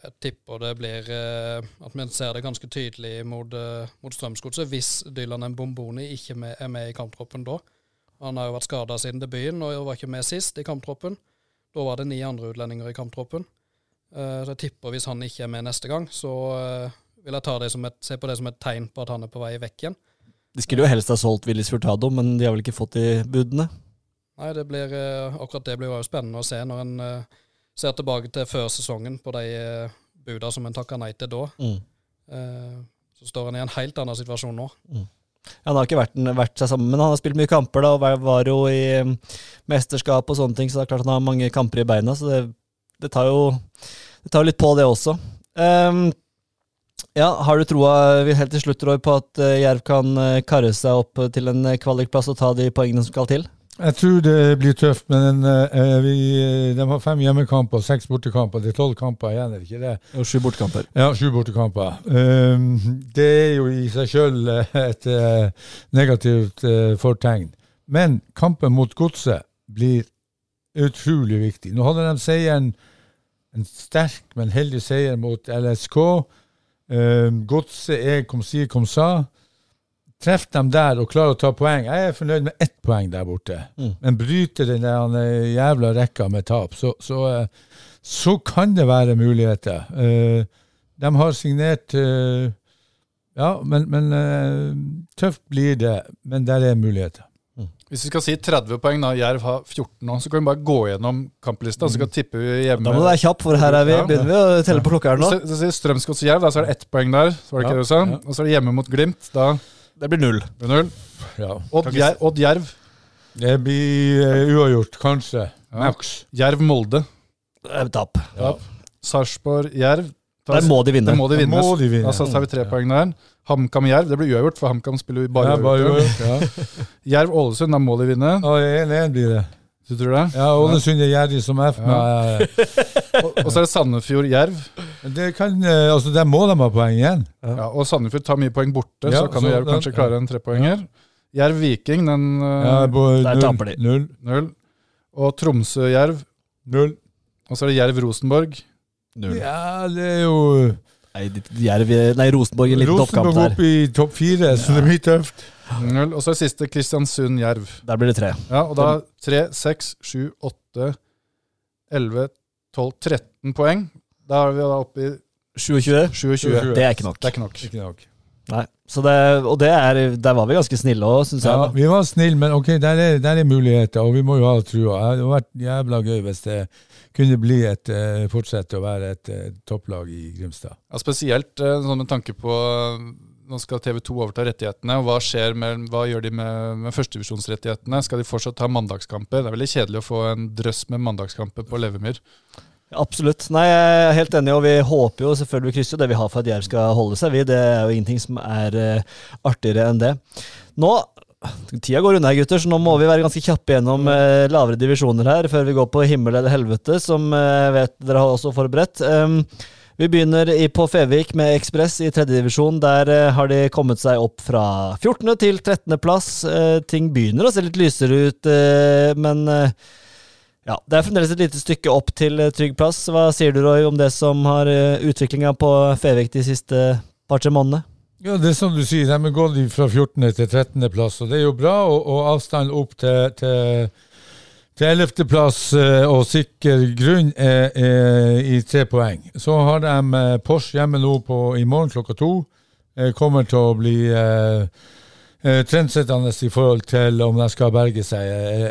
Jeg tipper det blir eh, at vi ser det ganske tydelig mot, uh, mot Strømsgodset hvis Dylan Mbomboni ikke med, er med i kamptroppen da. Han har jo vært skada siden debuten og var ikke med sist i kamptroppen. Da var det ni andre utlendinger i kamptroppen. Eh, så jeg tipper hvis han ikke er med neste gang, så eh, vil jeg ta det som et, se på det som et tegn på at han er på vei vekk igjen. De skulle jo helst ha solgt Willis Furtado, men de har vel ikke fått de budene? Nei, det blir, eh, akkurat det blir jo spennende å se når en eh, ser tilbake til før sesongen på de uh, buda som en takka nei til da. Mm. Eh, så står han i en helt annen situasjon nå. Han har ikke vært, vært seg sammen, men han har spilt mye kamper da, og var- jo i um, mesterskap og sånne ting, så det er klart han har mange kamper i beina, så det, det tar jo det tar litt på det også. Um, ja, Har du troa helt til slutt, Roy, på at Jerv kan karre seg opp til en kvalikplass og ta de poengene som skal til? Jeg tror det blir tøft, men uh, vi, eh, de har fem hjemmekamper og seks bortekamper. Det er tolv kamper igjen, er det ikke det? Og sju bortekamper. Ja, sju bortekamper. Um, det er jo i seg sjøl et uh, negativt uh, fortegn. Men kampen mot Godset blir utrolig viktig. Nå hadde de seieren, en sterk, men heldig seier mot LSK. Um, Godset er kom si, kom sa. Treff dem der og klarer å ta poeng. Jeg er fornøyd med ett poeng der borte. Mm. Men bryter den der eh, jævla rekka med tap, så, så, eh, så kan det være muligheter. Eh, de har signert eh, Ja, men, men tøft blir det. Men der er muligheter. Hvis vi skal si 30 poeng, da Jerv har 14 nå, så kan vi bare gå gjennom kamplista. Så kan tippe vi hjemme. Da må du være kjapp, for her er vi, begynner vi å telle på klokka her nå. Så, så sier Strømsgods Jerv, da så er det ett poeng der. Så var det ikke Ja, det du sa? ja. Og så er det hjemme mot Glimt. Da Det blir null. blir null. Ja. Odd, Jer Odd Jerv. Det blir eh, uavgjort, kanskje. Ja. Maks. Jerv Molde. Det er Tap. Ja. Sarpsborg Jerv. Der må de vinne. Der må de vinne. må de vinne. Altså, så tar vi tre poeng der. HamKam Jerv, det blir uavgjort, for HamKam spiller jo bare ja, bare uavgjort. uavgjort. Ja. Jerv Ålesund, da må de vinne. Ja, 1-1 blir det. Du tror det? Ja, Ålesund er gjerrig som F. Ja. eh, Og, og så er det Sandefjord Jerv. Det kan, eh, altså, der må de ha poeng igjen. Ja, og Sandefjord tar mye poeng borte, Ja, så kan så Jerv den- kanskje klare en trepoenger. Jerv Viking, den Ja, uh, på der null, taper de. Null. null. Og Tromsø Jerv. Null. Og så er det Jerv Rosenborg. Null. Ja, det er jo Nei, Jerv, nei, Rosenborg en liten Rosenborg der. opp i topp fire, så det blir tøft. Null. Og så er det siste Kristiansund Jerv. Der blir det tre. Ja, og da 3, 6, 7, 8, 11, 12, 13 poeng. Da er vi da oppe i 27. 27. Det er ikke nok. Det er ikke nok. Ikke nok. Nei. Så det, og det er, der var vi ganske snille òg, syns Ja, jeg. Ja, vi var snille, men ok, der er, der er muligheter, og vi må jo ha trua. Det hadde vært jævla gøy hvis det kunne bli et, eh, fortsette å være et eh, topplag i Grimstad. Ja, spesielt eh, sånn med tanke på Nå skal TV 2 overta rettighetene. og Hva skjer med, hva gjør de med, med førstedivisjonsrettighetene? Skal de fortsatt ha mandagskamper? Det er veldig kjedelig å få en drøss med mandagskamper på Levemyr. Absolutt. Nei, jeg er helt enig, og vi håper jo selvfølgelig vi krysser det vi har for at Jerv skal holde seg. Vi, det er jo ingenting som er eh, artigere enn det. Nå Tida går unna, gutter, så nå må vi være ganske kjappe gjennom eh, lavere divisjoner her før vi går på himmel eller helvete, som jeg eh, vet dere har også forberedt. Um, vi begynner på Fevik med Ekspress i tredjedivisjon. Der eh, har de kommet seg opp fra 14. til 13. plass. Eh, ting begynner å se litt lysere ut, eh, men ja, Det er fremdeles et lite stykke opp til trygg plass. Hva sier du, Roy, om det som har utviklinga på Fevik de siste par-tre månedene? Ja, det er som du sier, de har gått fra 14. til 13. plass, og det er jo bra. Og, og avstanden opp til, til, til 11. plass eh, og sikker grunn er, er i tre poeng. Så har de eh, Porsche hjemme nå på, i morgen klokka to. Eh, kommer til å bli eh, trendsettende i forhold til om de skal berge seg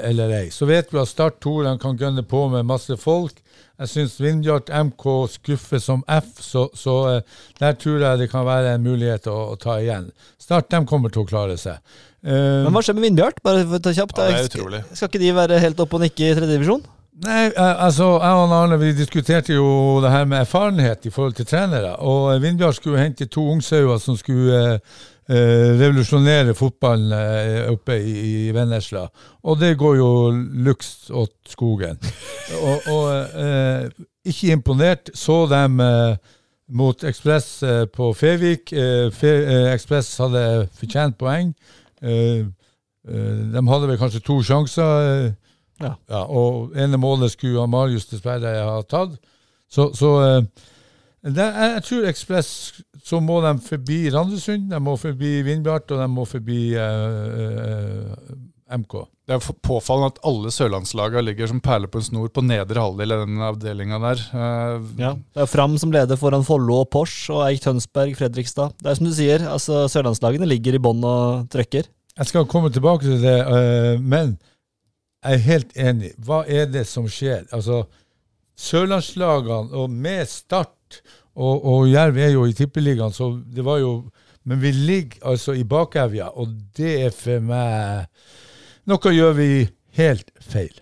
eller ei. Så vet vi at Start 2 de kan gønne på med masse folk. Jeg syns Vindbjart MK skuffer som F, så, så der tror jeg det kan være en mulighet å, å ta igjen. Start de kommer til å klare seg. Eh, Men hva skjer med Vindbjart? Bare for å ta kjapt. Ja, det er Skal- utrolig. Skal ikke de være helt oppe og nikke i tredjedivisjon? Nei, eh, altså, jeg og Arne vi diskuterte jo det her med erfarenhet i forhold til trenere. Og eh, Vindbjart skulle hente to ungsauer som skulle eh, eh, revolusjonere fotballen eh, oppe i, i Vennesla. Og det går jo luks åt skogen. og og eh, ikke imponert. Så dem eh, mot Ekspress eh, på Fevik. Eh, Fe, eh, Ekspress hadde fortjent poeng. Eh, eh, de hadde vel kanskje to sjanser, eh, Ja. og ene målet skulle Marius dessverre ha tatt. Så, så det, jeg, tror Ekspress så må de forbi Randesund, de må forbi Vindbjart, og de må forbi eh, MK. Det er påfallende at alle sørlandslagene ligger som perler på en snor på nedre halvdel i den avdelinga der. Eh, Ja. Det er Fram som leder foran Follo og Pors, og Eik Tønsberg, Fredrikstad. Det er som du sier, altså sørlandslagene ligger i bånn og trøkker. Jeg skal komme tilbake til det, øh, men jeg er helt enig. Hva er det som skjer? Altså, Sørlandslagene, og med Start og, og Jerv er jo i Tippeligaen, så det var jo Men vi ligger altså i bakevja, og det er for meg Noe gjør vi helt feil.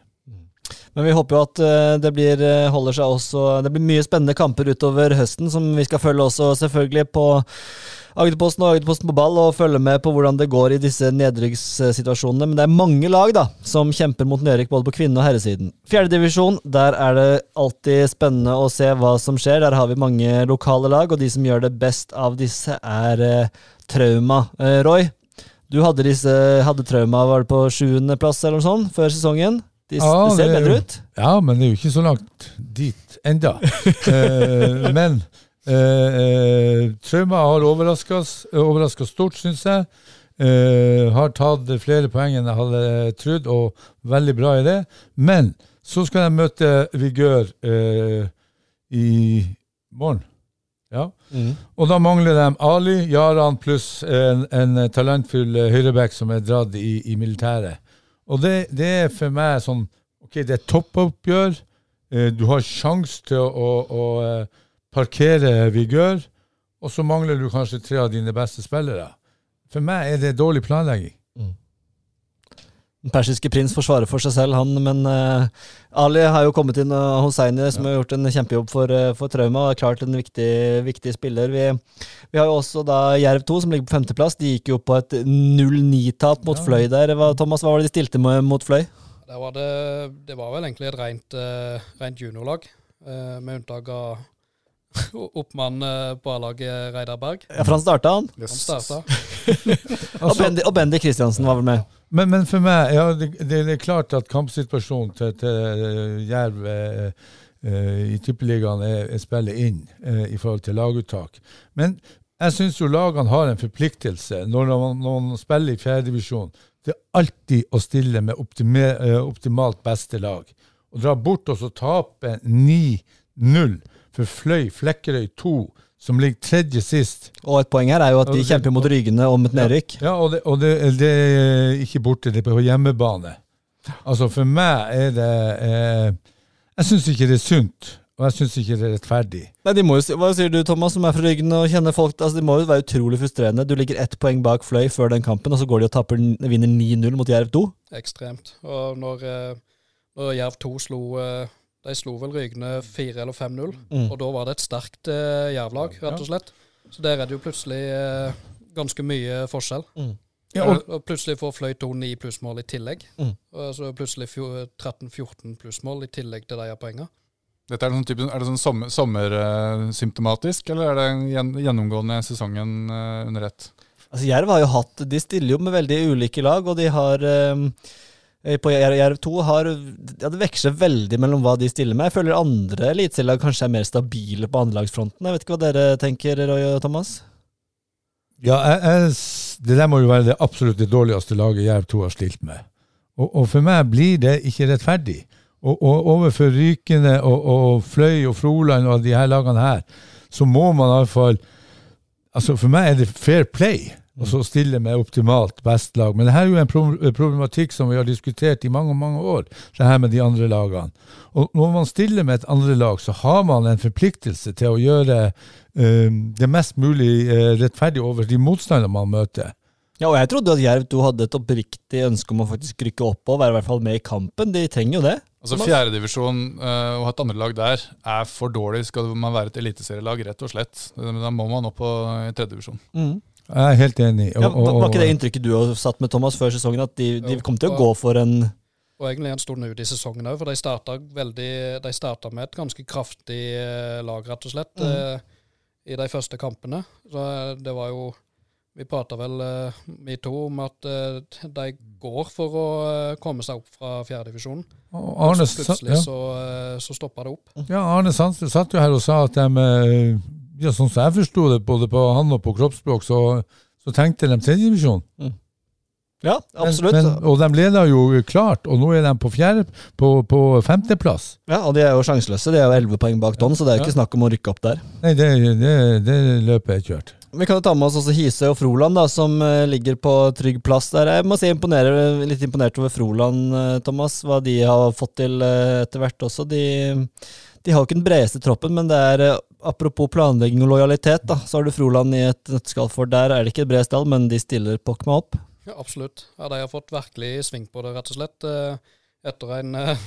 Men vi håper jo at eh, det blir, eh, holder seg også Det blir mye spennende kamper utover høsten, som vi skal følge også selvfølgelig på Agderposten og Agderposten på ball, og følge med på hvordan det går i disse nedrykkssituasjonene. Men det er mange lag da, som kjemper mot nedrykk både på kvinne- og herresiden. Fjerdedivisjon, der er det alltid spennende å se hva som skjer. Der har vi mange lokale lag, og de som gjør det best av disse, er eh, Trauma. Roy, du hadde, disse, hadde Trauma var det på sjuendeplass eller noe sånt før sesongen. De, Ja, det ser det er bedre jo- ut. Ja, men det er jo ikke så langt dit enda. Eh, men eh, eh, Trauma har overraska stort, syns jeg. Eh, har tatt flere poeng enn jeg hadde trodd, og veldig bra i det. Men så skal jeg møte Vigør eh, i morgen. Ja. Og da mangler de Ali, Jaran pluss en, en talentfull høyreback som er dratt i, i militæret. Og det, det er for meg sånn Ok, det er toppoppgjør. Eh, Du har sjanse til å, å, å eh, parkere Vigør, og så mangler du kanskje tre av dine beste spillere. For meg er det dårlig planlegging. Den persiske prins får svare for seg selv, han, men uh, Ali har jo kommet inn, og Hosseini, som har gjort en kjempejobb for, uh, for Trauma, og er klart en viktig, viktig spiller. Vi, vi har jo også da Jerv 2, som ligger på femteplass. De gikk jo på et 0-9-tap mot Ja. Fløy der. Hva, Thomas, hva var det de stilte med mot Fløy? Var det, det var vel egentlig et rent, eh, rent juniorlag, eh, med unntak av oppmann eh, på A-laget Reidar Berg. Ja, for han starta, han. Han starta. Og Bendy, og Bendy Kristiansen var vel med. Men, men for meg, ja, det, det er klart at kampsituasjonen til, til eh, Jerv eh, eh, i Tippeligaen er, er spillet inn eh, i forhold til laguttak. Men jeg syns jo lagene har en forpliktelse når man, når man spiller i fjerdedivisjon. Det er alltid å stille med optime, eh, optimalt beste lag. Å dra bort og så tape 9-0 for Fløy Flekkerøy 2, som ligger tredje sist. Og et poeng her er jo at de kjemper mot Rygene om et nedrykk. Ja, og det, og det, det er ikke borte, det er på hjemmebane. Altså For meg er det eh, Jeg syns ikke det er sunt, og jeg syns ikke det er rettferdig. Nei, de må jo, Hva sier du, Thomas, som er fra Ryggen og kjenner folk? Altså, Det må jo være utrolig frustrerende. Du ligger ett poeng bak Fløy før den kampen, og så går de og tapper, vinner 9-0 mot Jerv 2. Ekstremt. Og når, eh, når Jerv 2 slo eh, De slo vel Rygne 4 eller 5-0, Mm. og da var det et sterkt uh, Jerv-lag, rett og slett. Så der er det jo plutselig uh, ganske mye forskjell. Ja, og, og, plutselig får Fløy 2 9 plussmål i tillegg. Mm. Og så plutselig 13-14 plussmål i tillegg til de her poengene. Dette er, sånn type, er det sånn sommer, sommersymptomatisk, eller er det gjen, gjennomgående sesongen eh, under ett? Altså Jerv har jo hatt De stiller jo med veldig ulike lag, og de har eh, På Jerv Jerv 2 har ja, Det veksler veldig mellom hva de stiller med. Jeg føler andre eliteserielag kanskje er mer stabile på andrelagsfronten. Jeg vet ikke hva dere tenker, Roy og Thomas? ja, jeg, jeg, det der må jo være det absolutt det dårligste laget Jerv 2 har stilt med. Og, og for meg blir det ikke rettferdig. Og, og overfor Rykene og, og Fløy og Froland og de her lagene her, så må man iallfall Altså For meg er det fair play å så stille med optimalt best lag. Men det her er jo en problematikk som vi har diskutert i mange mange år, det her med de andre lagene. Og når man stiller med et andre lag, så har man en forpliktelse til å gjøre uh, det mest mulig uh, rettferdig over de motstanderne man møter. Ja, og jeg trodde at Jerv 2 hadde et oppriktig ønske om å faktisk rykke opp og være i hvert fall med i kampen. De trenger jo det. Altså Fjerdedivisjon uh, og ha et andre lag der er for dårlig skal man være et eliteserielag, rett og slett. Da må man opp på tredjedivisjon. tredjedivisjon. Jeg er helt enig. Og, Ja, var var ikke det inntrykket du har satt med Thomas før sesongen, at de, de kom til å gå for en Og egentlig en stund ut i sesongen òg, for de starta veldig De starta med et ganske kraftig eh, lag, rett og slett. Mm. Eh, i de første kampene. Så eh, det var jo Vi prata vel, vi to, om at de går for å komme seg opp fra fjerdedivisjonen. Og Arne, sa- Plutselig ja. så, eh, så stoppa det opp. Ja, Arne Sandstø satt jo her og sa at de ja, Sånn som jeg forsto det, både på han og på kroppsspråk, så, så tenkte de tredjedivisjon. Ja, absolutt. Men, og de leder jo klart, og nå er de på fjerde, på, på femteplass. ja, og de er jo sjanseløse. De er jo elleve poeng bak Don, så det er jo ikke Ja. snakk om å rykke opp der. Nei, det, det, det løpet er kjørt. Vi kan jo ta med oss også Hisøy og Froland, da, som eh, ligger på trygg plass der. Jeg må si imponerer, litt imponert over Froland, eh, Thomas. Hva de har fått til eh, etter hvert også. De, de har jo ikke den bredeste troppen, men det er apropos planlegging og lojalitet, da, så har du Froland i et nøtteskall for. Der er det ikke stall, men de stiller pokk meg opp. Ja, absolutt. Ja, De har fått virkelig sving på det, rett og slett. eh, Etter en eh,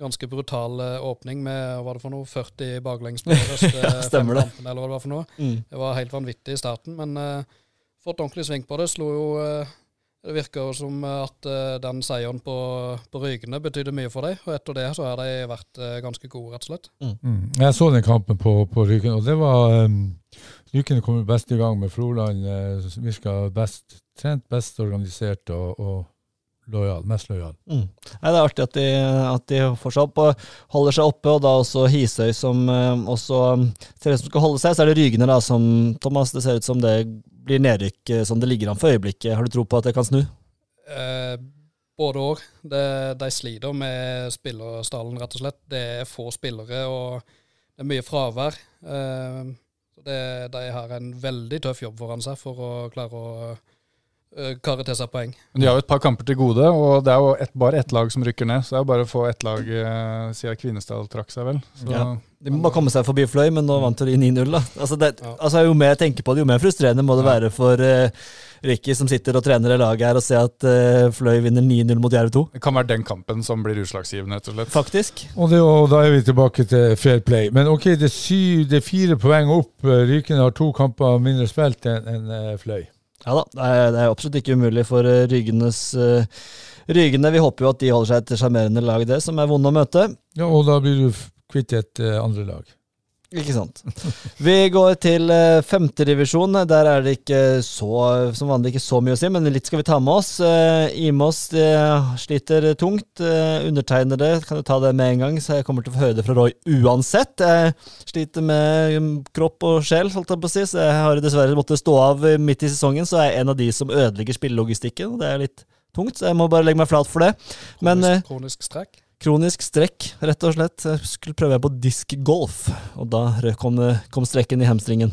ganske brutal eh, åpning med hva var det for noe, 40 baklengs på øst, Ja, stemmer det. eller hva det var for noe. Det var helt vanvittig i starten, men uh, fått ordentlig sving på det. Slo jo eh, Det virker jo som at eh, den seieren på, på Rygene betydde mye for dem, og etter det så har de vært eh, ganske gode, rett og slett. Mm. Jeg så den kampen på, på Rygene, og det var um, Ryken kom best i gang med Froland. Uh, Virka best trent, best organisert og, og lojal. Mest lojal. Mm. Nei, det er artig at de, at de og holder seg oppe, og da også Hisøy som uh, også ser ut som skal holde seg. Så er det Rygene da som Thomas, det ser ut som det blir nedrykk eh, som det ligger an for øyeblikket. Har du tro på at det kan snu? Eh, både òg. De sliter med spillerstallen, rett og slett. Det er få spillere, og det er mye fravær. Eh, det, de har en veldig tøff jobb foran seg for å klare å eh, karre til seg poeng. Men de har jo et par kamper til gode, og det er jo et, bare ett lag som rykker ned. Så det er jo bare å få ett lag eh, siden Kvinesdal trakk seg, vel. Så, Ja. De må komme seg forbi Fløy, men nå vant de 9-0. da. Altså, altså Jo mer jeg tenker på det, jo mer frustrerende må det være for uh, Ricky som sitter og trener det laget her, og se at uh, Fløy vinner 9-0 mot Jerv 2. Det kan være den kampen som blir utslagsgivende, rett og slett. Faktisk. Og, det, og da er vi tilbake til fair play. Men ok, det er, syv, det er fire poeng opp. Uh, har to kamper mindre spilt enn en, uh, Fløy. Ja da, det er, det er absolutt ikke umulig for eh, Rygenes eh, Rygene. Vi håper jo at de holder seg et sjarmerende lag, det, som er vonde å møte. Ja, og da blir du kvitt et uh, andre lag. Ikke sant. Vi går til uh, femtedivisjon. Der er det ikke så, som vanlig ikke så mye å si, men litt skal vi ta med oss. Uh, Imos eh, sliter tungt. Undertegnede kan jo ta det med en gang, så jeg kommer til å få høre det fra Roy uansett. Jeg sliter med um, kropp og sjel, holdt jeg på å si, så jeg har dessverre måttet stå av midt i sesongen. Så jeg er en av de som ødelegger spillelogistikken, og det er litt tungt, så jeg må bare legge meg flat for det. Men Kronisk, kronisk strekk. Kronisk strekk, rett og slett. Jeg skulle prøve meg på diskgolf, og da kom, kom strekken i hamstringen.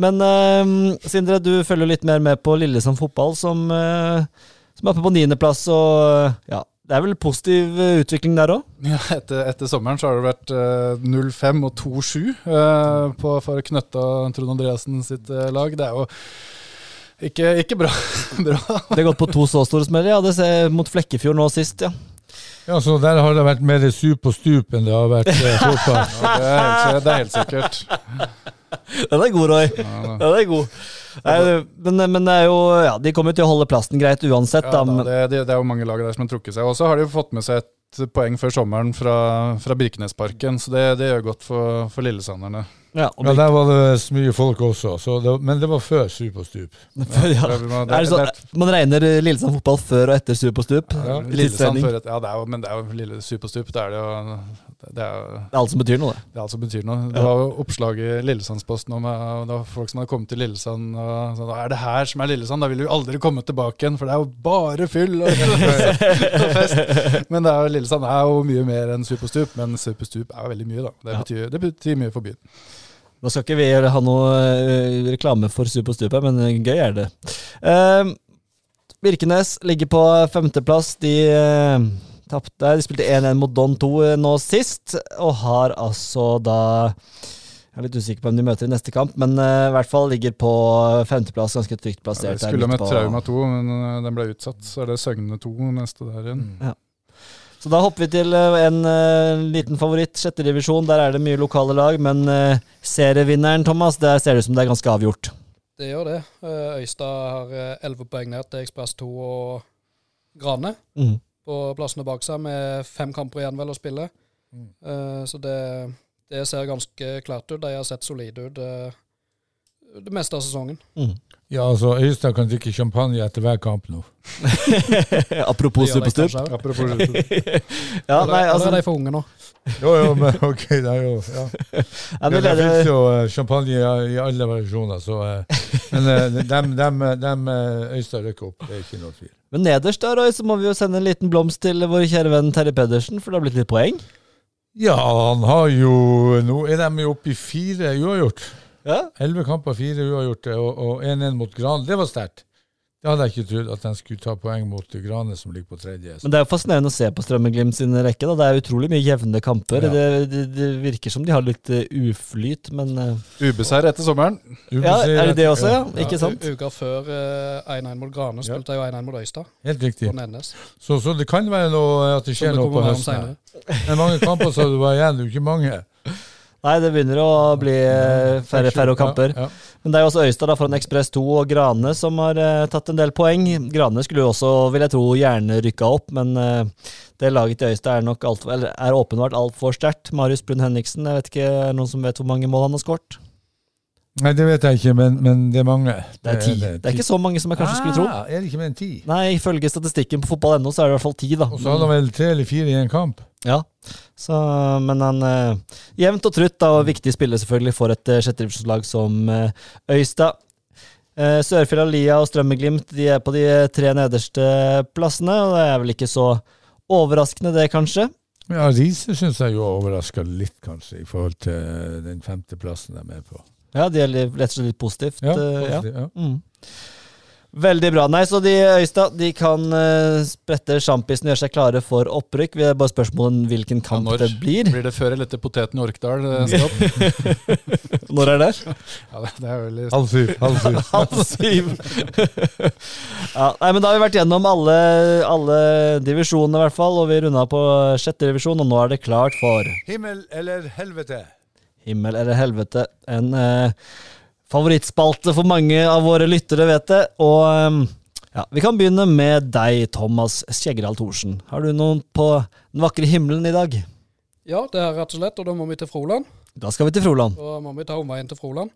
Men eh, Sindre, du følger litt mer med på Lillesand fotball, som, eh, som er oppe på niendeplass. Og ja, det er vel positiv eh, utvikling der òg? Ja, etter, etter sommeren så har det vært eh, 0-5 og 2-7 eh, på- for Knøtta Trond Andreassen sitt eh, lag. Det er jo ikke, ikke bra. bra. Det har gått på to så store smeller. Ja, det ser mot Flekkefjord nå sist, ja. Ja, så der har det vært mer sup og stup enn det har vært eh, fotball. Ja, det, er det er helt sikkert. Den er god, Roy. Ja. Den er god. Nei, men, men det er jo Ja, de kommer jo til å holde plassen greit uansett, Ja, da. det, det, det er jo mange lag der som har trukket seg. Og så har de jo fått med seg et poeng før sommeren fra, fra Birkenesparken, så det, det gjør godt for, for lillesanderne. Ja, og Ja, der var det så mye folk også, så det, men det var før Stup og stup. ja. Man, det, Er det sånn, man regner Lillesand fotball før og etter stup og stup? Ja, Lillesand før et- ja, det er jo, men det er jo lille superstup. Det er det jo det er, jo- Det er alt som betyr noe, det. det er alt som betyr noe. Det var jo oppslag i Lillesandsposten om eh, det var folk som hadde kommet til Lillesand og sånn er det her som er Lillesand, da vil du aldri komme tilbake igjen, for det er jo bare fyll og, og fest. Men det er jo, Lillesand er jo mye mer enn superstup, men superstup er jo veldig mye, da. Det Ja. betyr, det betyr mye for byen. Nå skal ikke vi ha noe eh, reklame for Stup og Stupet, men eh, gøy er det. Uh, Birkenes ligger på femteplass. De uh, tapte De spilte 1-1 mot Don 2 eh, nå sist, og har altså da Jeg er litt usikker på hvem de møter i neste kamp, men eh, i hvert fall ligger på femteplass, ganske trygt plassert. Ja, skulle med Trauma 2, men eh, den ble utsatt. Så er det Søgne 2 neste der igjen. Så da hopper vi til eh, en uh, liten favoritt, sjette divisjon. Der er det mye lokale lag, men uh, serievinneren, Thomas, der ser det ut som det er ganske avgjort. Det gjør det. Uh, Øystad har elleve poeng ned til Ekspress 2 og Grane Mm. på plassene bak seg, med fem kamper igjen vel å spille. Mm. Eh, Så det, det ser ganske klart ut. De har sett solide ut. det meste av sesongen. Ja, altså, Øystein kan drikke champagne etter hver kamp nå. Apropos superstup. Apropos superstup. Ja, nei, Eller altså, er de for unge nå? Jo, jo, men ok, det er jo ja. ja, Det, det finnes jo eh, champagne i, alle variasjoner, så eh, Men eh, dem, dem, dem Øystein rykker opp, det er ikke noe tvil. men nederst Roy, så må vi jo sende en liten blomst til vår kjære venn Terje Pedersen, for det har blitt litt poeng. Ja, han har jo Nå er de jo oppe i fire uavgjort. Ja. Elleve kamper, fire uavgjort, og- og 1-1 mot Gran. Det var sterkt. Det hadde jeg ikke trodd, at de skulle ta poeng mot Grane, som ligger på tredje. Men det er jo fascinerende å se på Strømmeglimt sin rekke. Da. Det er utrolig mye jevne kamper. Ja. Det, det, det virker som de har litt eh, uflyt, men eh, Ubeseiret etter sommeren. Ja, er det det også, ja? Ikke sant? Uka før eh, 1-1 mot Grane Ja. spilte jeg jo 1-1 mot Øystad Helt riktig. Så, så det kan være noe at det skjer noe på høsten. Det er Men mange kamper så det var igjen, det er jo ikke mange. Nei, det begynner å bli eh, færre færre kamper. Ja, ja. Men det er jo også Øystad da, foran Ekspress 2 og Grane som har eh, tatt en del poeng. Grane skulle jo også, vil jeg tro, gjerne rykka opp, men eh, det laget til Øystad er nok alt, eller er åpenbart altfor sterkt. Marius Brun Henriksen, jeg vet ikke, er det noen som vet hvor mange mål han har skåret? Nei, det vet jeg ikke, men, men det er mange. Det er ti. Det er ikke så mange som jeg kanskje skulle tro. Ah, er det ikke mer enn ti? Nei, ifølge statistikken på fotball.no så er det i hvert fall ti, da. Og så hadde han vel tre eller fire i en kamp. Ja, så, men han eh, Jevnt og trutt, da, og viktig spiller selvfølgelig for et uh, sjettedivisjonslag som eh, Øystad. Uh, Sørfjell, Lia og Strømmeglimt de er på de eh, tre nederste plassene, og det er vel ikke så overraskende, det, kanskje. Ja, Riise syns jeg jo overraska litt, kanskje, i forhold til den femteplassen de er med på. Ja, de er rett og slett litt positivt. Ja, eh, ja. positivt, ja. Mm. Veldig bra. Nei, så de Øystad de kan uh, sprette sjampisen og gjøre seg klare for opprykk. Vi er bare spørsmålet hvilken kamp når? det blir. Blir det før eller etter poteten i Orkdal? eh? Når er det? Ja, det, er veldig Halv syv. Halv syv. Halv syv. ja, nei, men da har vi vært gjennom alle, alle divisjonene, i hvert fall. Og vi runda på sjette divisjon, og nå er det klart for Himmel eller helvete? himmel eller helvete. En eh, favorittspalte for mange av våre lyttere, vet jeg. Og eh, ja, vi kan begynne med deg, Thomas Skjeggedal Thorsen. Har du noen på den vakre himmelen i dag? Ja, det er rett og slett, og da må vi til Froland. Da skal vi til Froland. Da må vi ta omveien til Froland.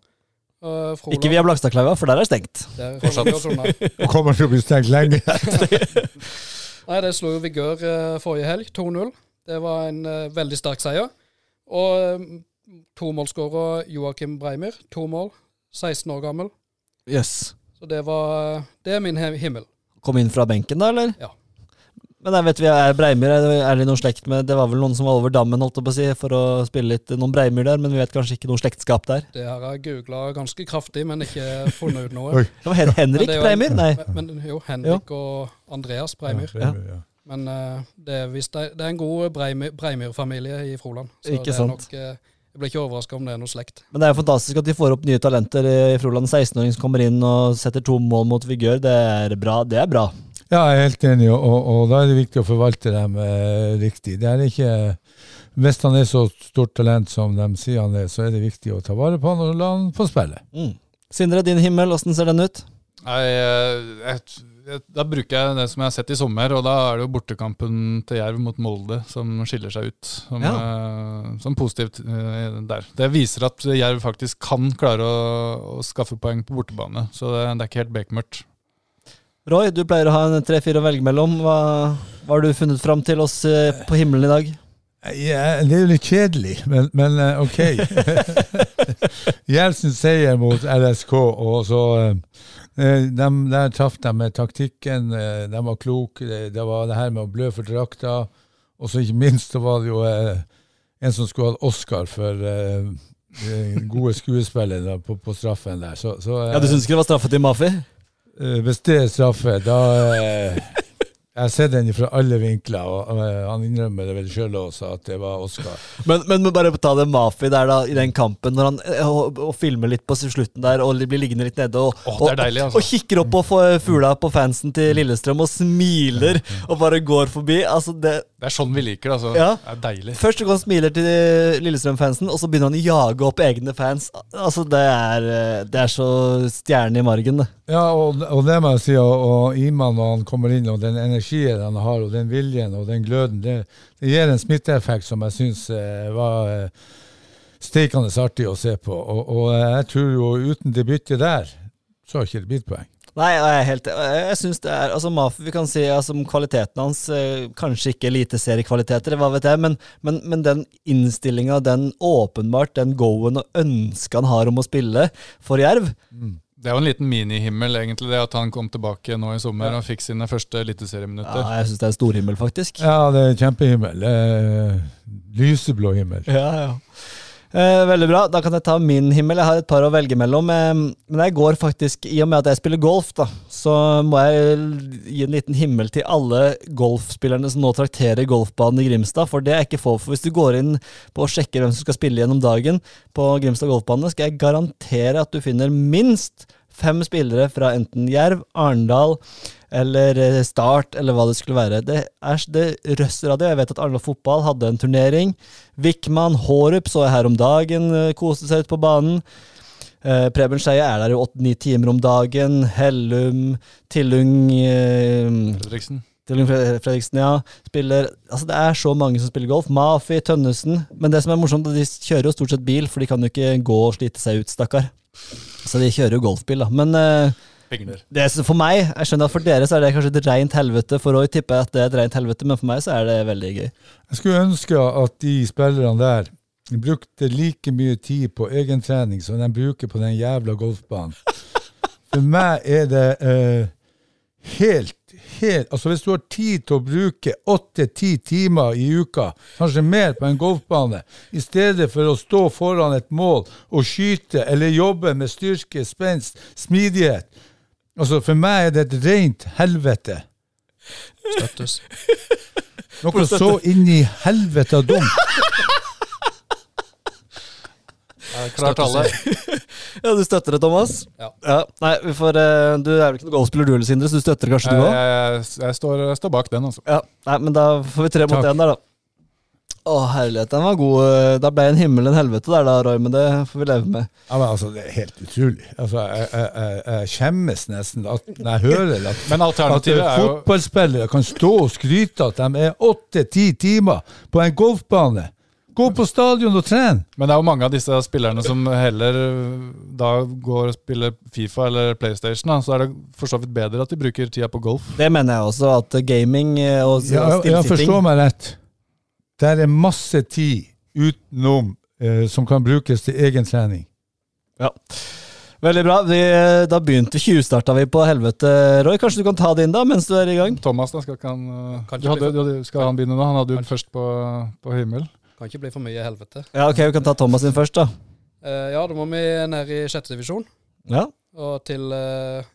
Uh, Froland Ikke via Blakstadklauga, for der er det stengt. der unna. Og kommer til å bli stengt lenge. Nei, det slo jo Vigør uh, forrige helg, 2-0. Det var en uh, veldig sterk seier. Og uh, tomålsskårer Joakim Breimir, to mål, 16 år gammel. Yes. Så det var Det er min himmel. Kom inn fra benken da, eller? Ja. Men jeg vet vi er Breimyr, er det- noen slekt med Det var vel noen som var over dammen, holdt på å si, for å spille litt noen Breimyr der, men vi vet kanskje ikke noe slektskap der. Det har jeg googla ganske kraftig, men ikke funnet ut noe. Det var Henrik det jo- Breimyr? Nei. Men, men jo, Henrik og Andreas Breimyr. Ja, ja. Men uh, det, er det, det er en god Breimyr- Breimyr-familie i Froland. Så Ikke det er sant. Nok, eh, jeg blir ikke overraska om det er noe slekt. Men det er jo fantastisk at de får opp nye talenter i Froland. 16-åring som kommer inn og setter to mål mot Vigør, det er bra. Det er bra. Ja, jeg er helt enig, og, og, da er det viktig å forvalte dem eh, riktig. Det er ikke Hvis han er så stort talent som de sier han er, så er det viktig å ta vare på han og la han få spille. Mm. Sindre, din himmel, åssen ser den ut? Nei, eh, jeg, jeg, da bruker jeg det som jeg har sett i sommer, og da er det jo bortekampen til Jerv mot Molde som skiller seg ut som, eh, som positivt uh, der. Det viser at Jerv faktisk kan klare å, å skaffe poeng på bortebane, så det, det er ikke helt bekmørkt. Roy, du pleier å ha en tre-fire å velge mellom. Hva, hva har du funnet fram til oss eh, på himmelen i dag? Ja, det er jo litt kjedelig, men, men ok. Gjelsen seier mot LSK, og så eh, dem, Der traff de med taktikken. eh, De var kloke. Det, det var det her med å blø for drakta. Og så ikke minst så var det jo eh, en som skulle hatt Oscar for gode skuespillere på, på straffen der. Så, så, Ja, Du syns ikke det var straffe til Mafi? eh, hvis det er straffe, da Jeg har sett den fra alle vinkler, og eh, han innrømmer det vel sjøl også, at det var Oscar. Men, men bare ta det Mafi der da, i den kampen, når han eh, og, og filmer litt på slutten der og blir liggende litt nede og, oh, deilig, altså. og, og kikker opp på fugla på fansen til Lillestrøm og smiler og bare går forbi. Altså det, Det er sånn vi liker det. altså. Ja. Det er deilig. Først så går han smiler til Lillestrøm-fansen, og så begynner han å jage opp egne fans. Altså Det er, eh, det er så stjerne i margen, det. Ja, og, og det må jeg si, og, og Iman når han kommer inn, og den energien han har, og den viljen og den gløden, det, det gir en smitteeffekt som jeg syns eh, var eh, steikende artig å se på. Og, og jeg tror jo uten det byttet der, så har ikke det blitt poeng. Nei, jeg er helt Jeg, syns synes det er Altså, Mafi, vi kan si altså, om kvaliteten hans eh, Kanskje ikke eliteseriekvaliteter, hva vet jeg, men, men, men den innstillinga, den åpenbart, den go-en og ønsket han har om å spille for Jerv Det er jo en liten minihimmel, egentlig, det at han kom tilbake nå i sommer og fikk sine første eliteserieminutter. Ja, jeg syns det er en storhimmel, faktisk. Ja, det er kjempehimmel. Det er lyseblå himmel. Ja, ja. Eh, veldig bra. Da kan jeg ta min himmel. Jeg har et par å velge mellom. Eh, men jeg går faktisk, i og med at jeg spiller golf, da, så må jeg gi en liten himmel til alle golfspillerne som nå trakterer golfbanen i Grimstad, for det er ikke få. For hvis du går inn på og sjekker hvem som skal spille gjennom dagen på Grimstad golfbane, skal jeg garantere at du finner minst fem spillere fra enten Jerv, Arendal eller eh, Start, eller hva det skulle være. Det, er, det røsser av det. Jeg vet at Arendal fotball hadde en turnering. Wickman, Hårup så jeg her om dagen, eh, koste seg ut på banen. Eh, Preben Skeie er der jo åtte-ni timer om dagen. Hellum, Tillung eh, Fredriksen. Tillung Fredriksen, ja. Spiller Altså, det er så mange som spiller golf. Mafi, Tønnesen. Men det som er morsomt, de kjører jo stort sett bil, for de kan jo ikke gå og slite seg ut, stakkar. Så de kjører jo golfbil, da. Men eh, Pingler. det er, for meg, jeg skjønner at for dere så er det kanskje et rent helvete. For Roy tipper jeg at det er et rent helvete, men for meg så er det veldig gøy. Jeg skulle ønske at de spillerne der brukte like mye tid på egentrening som de bruker på den jævla golfbanen. For meg er det eh, helt, helt Altså Hvis du har tid til å bruke åtte-ti timer i uka, kanskje mer, på en golfbane, i stedet for å stå foran et mål og skyte eller jobbe med styrke, spenst, smidighet Altså For meg er det et rent helvete. Støttes. Noe så inn i helvete dumt. Ja, klart alle. Ja, Du støtter det, Thomas? Ja. Nei, vi får, eh, Du er vel ikke noen golfspiller du heller, Sindre, så du støtter det kanskje du Jeg, òg? jeg, jeg, står, jeg står bak den, altså. Ja. Nei, men da får vi tre mot én der, da. Å, herlighet, den var god. eh, Da ble en himmel en helvete der, da, Roy, men det får vi leve med. Ja, men altså, Det er helt utrolig. Altså, Jeg, jeg, jeg, jeg skjemmes nesten at, når jeg hører at, Men at er fotballspillere kan stå og skryte at de er åtte-ti timer på en golfbane. Gå på stadion og tren! Men det er jo mange av disse spillerne som heller øh, da går og spiller Fifa eller PlayStation. Da. Så er det for så vidt bedre at de bruker tida på golf. Det mener jeg også, at gaming eh, og stillsitting Ja, ja, forstå meg rett. Der er masse tid utenom eh, som kan brukes til egen trening. Ja. Veldig bra. Vi, eh, da begynte tjuvstarta vi på helvete, Roy. Kanskje du kan ta det inn da, mens du er i gang? Thomas, da, skal, øh, Kan du hadde, du hadde, skal han begynne nå? Han hadde jo først på, på himmel. Kan ikke bli for mye helvete. Ja, ok, vi kan ta Thomas inn først, da. Uh, ja, da må vi ned i sjette divisjon, Ja. og til uh,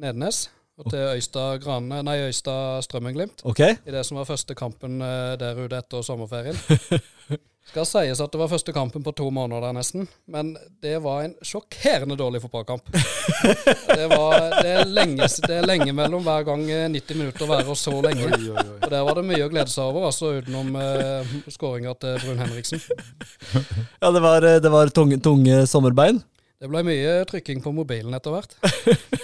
Nednes. Og til Øystad Grane, nei, Øystad Strømmenglimt. Okay. I det som var første kampen eh, der ute etter sommerferien. Skal sies at det var første kampen på to måneder der nesten, men det var en sjokkerende dårlig fotballkamp. Det, var, det, er lenge, det er lenge mellom hver gang eh, 90 minutter varer så lenge. Og der var det mye å glede seg over, altså utenom uh, skåringa til Brun Henriksen. Ja, det var, eh, det var tunge, tunge sommerbein. Det ble mye trykking på mobilen etter hvert.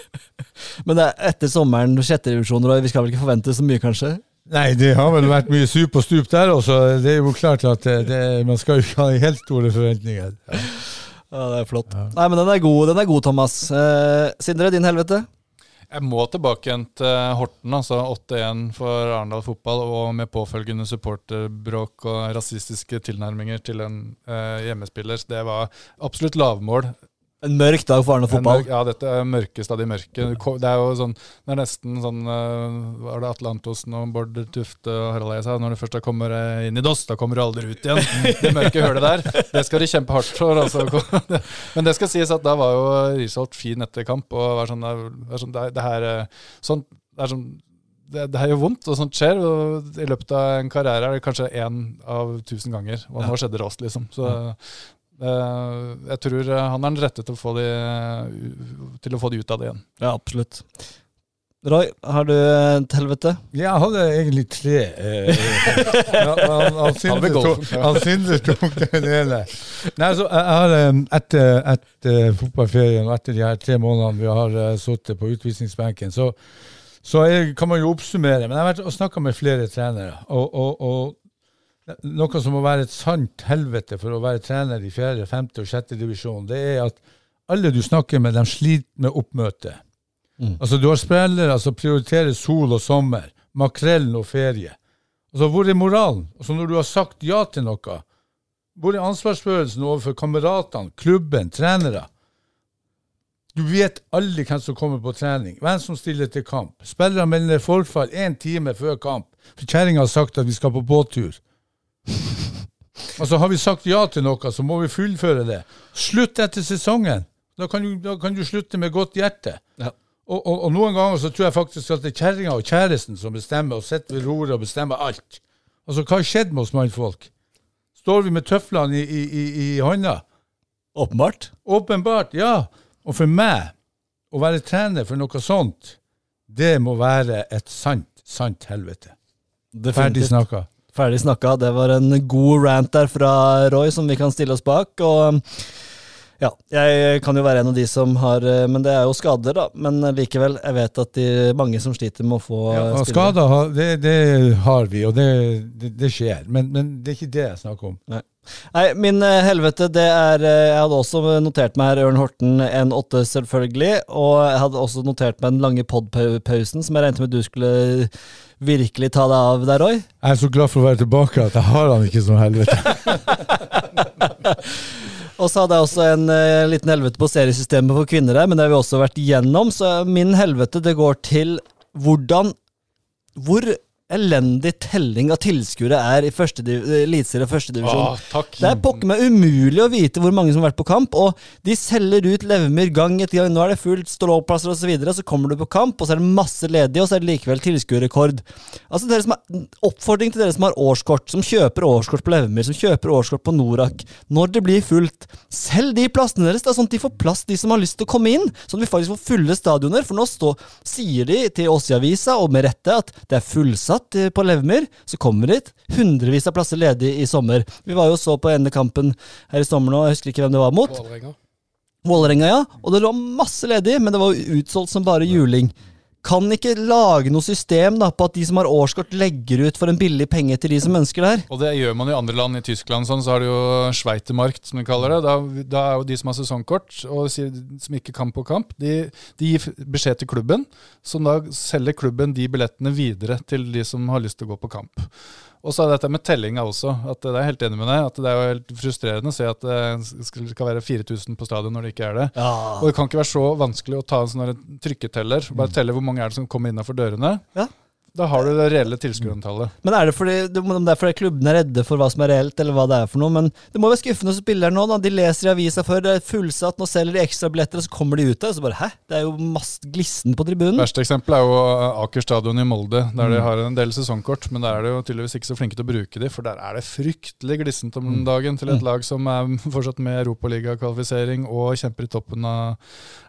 Men det er etter sommeren, sjette divisjon. Vi skal vel ikke forvente så mye, kanskje? Nei, det har vel vært mye sup og stup der også. Det er jo klart at det, det, man skal jo ikke ha helt store forventninger. Ja. Ja, det er flott. Nei, men den er god, den er god Thomas. Eh, Sindre, din helvete? Jeg må tilbake igjen til Horten, altså 8-1 for Arendal fotball, og med påfølgende supporterbråk og rasistiske tilnærminger til en eh, hjemmespiller. Det var absolutt lavmål. En mørk dag for Arne fotball. mørk- Ja, dette er mørkest av de mørke. Det er jo sånn Det er nesten sånn eh, Var det Atle Antonsen og Bård Tufte og Harald Eia sa? Når du først kommer inn i DOS, da kommer du aldri ut igjen. Det mørke hølet der, det skal de kjempe hardt for. Altså. Men det skal sies at da var jo Risholt fin etter kamp. Og var sånn, det, er sånn, det, er- her eh, sånn, det er sånn det, det er jo vondt, og sånt skjer. Og I løpet av en karriere er det kanskje én av tusen ganger. Og nå skjedde det oss, liksom. Så eh, jeg tror eh, han er den rette til å få de, til å få de ut av det igjen. Ja, absolutt. Roy, har du et helvete? Jeg hadde egentlig tre. Eh, han, han, Sindre tok, han syntes tok den ene. Nei, altså, jeg har eh, etter, etter fotballferien og etter de her tre månedene vi har sittet på utvisningsbenken, så, så jeg, kan man jo oppsummere. Men jeg har vært og snakka med flere trenere. Og, og, og noe som må være et sant helvete for å være trener i fjerde, femte og 6. divisjon, det er at alle du snakker med, de sliter med oppmøtet. Mm. Altså, du har spillere som prioriterer sol og sommer, makrellen og ferie. Altså, Hvor er moralen? Altså, Når du har sagt ja til noe, hvor er ansvarsfølelsen overfor kameratene, klubben, trenere? Du vet aldri hvem som kommer på trening, hvem som stiller til kamp. Spillere melder forfall én time før kamp, for kjerringa har sagt at vi skal på båttur. Altså, Har vi sagt ja til noe, så må vi fullføre det. Slutt etter sesongen. Da kan du, da kan du slutte med godt hjerte. Ja. Og, og, og noen ganger så tror jeg faktisk at det er kjerringa og kjæresten som bestemmer, og sitter ved roret og bestemmer alt. Altså, hva har skjedd med oss mannfolk? Står vi med tøflene i, i, i, i hånda? Åpenbart. Åpenbart, ja. Og for meg, å være trener for noe sånt, det må være et sant, sant helvete. Ferdig Definitivt. snakka. Ferdig snakka. Det var en god rant der fra Roy som vi kan stille oss bak. Og ja, jeg kan jo være en av de som har Men det er jo skader, da. Men likevel, jeg vet at de mange som sliter med å få Ja, og spille. skader, det, det har vi, og det, det, det skjer. Men, men det er ikke det jeg snakker om. Nei, min eh, helvete, det er eh, Jeg hadde også notert meg her Ørn Horten N8, selvfølgelig. Og jeg hadde også notert meg den lange podpausen, som jeg regnet med du skulle virkelig ta deg av der, Roy. Jeg er så glad for å være tilbake at jeg har han ikke som helvete. Og så hadde jeg også en eh, liten helvete på seriesystemet for kvinner her, men det har vi også vært igjennom. Så min helvete, det går til hvordan Hvor elendig telling av tilskuere er i Eliteserien og førstedivisjon. Det er pokker meg umulig å vite hvor mange som har vært på kamp, og de selger ut Levemyr gang etter gang. Nå er det fullt stålplasser osv., så, videre, så kommer du på kamp, og så er det masse ledige, og så er det likevel tilskuerrekord. Altså, dere som er, oppfordring til dere som har årskort, som kjøper årskort på Levemyr, som kjøper årskort på Norak. Når det blir fullt, selg de plassene deres, da, sånn at de får plass, de som har lyst til å komme inn. Sånn at vi faktisk får fulle stadioner. For nå stå, sier de til oss i avisa, og med rette, at det er fullsatt eh, på Levmyr. Så kommer vi dit. hundrevis av plasser ledig i sommer. Vi var jo så på ene kampen her i sommer nå, jeg husker ikke hvem det var mot. Vålerenga. Vålerenga, ja. Og det lå masse ledig, men det var jo utsolgt som bare juling. Kan ikke lage noe system da på at de som har årskort, legger ut for en billig penge til de som ønsker det her? Og det gjør man i andre land. I Tyskland sånn, så har de jo Schweitermarkt, som de kaller det. Da, da er jo de som har sesongkort, og som ikke kan på kamp, de, de gir beskjed til klubben, som da selger klubben de billettene videre til de som har lyst til å gå på kamp. Og så er dette med tellinga også. at Det er helt enig med deg. at Det er jo helt frustrerende å se at det skal være 4000 på stadion når det ikke er det. Og det kan ikke være så vanskelig å ta en sånn trykketeller. Bare telle hvor mange er det som kommer innafor dørene. Ja. Da har du det reelle tilskuerantallet. Men er det fordi, det- om det er fordi klubbene er redde for hva som er reelt, eller hva det er for noe? Men det må være skuffende for spillerne nå, da. De leser i avisa før, det er fullsatt, nå selger de ekstrabilletter, og så kommer de ut der, og så bare hæ? Det er jo masse glissen på tribunen. Verste eksempel er jo Aker stadion i Molde, der Mm. de har en del sesongkort. Men der er de jo tydeligvis ikke så flinke til å bruke de, for der er det fryktelig glissent om Mm. dagen til et lag som er fortsatt med Europaligakvalifisering og kjemper i toppen av,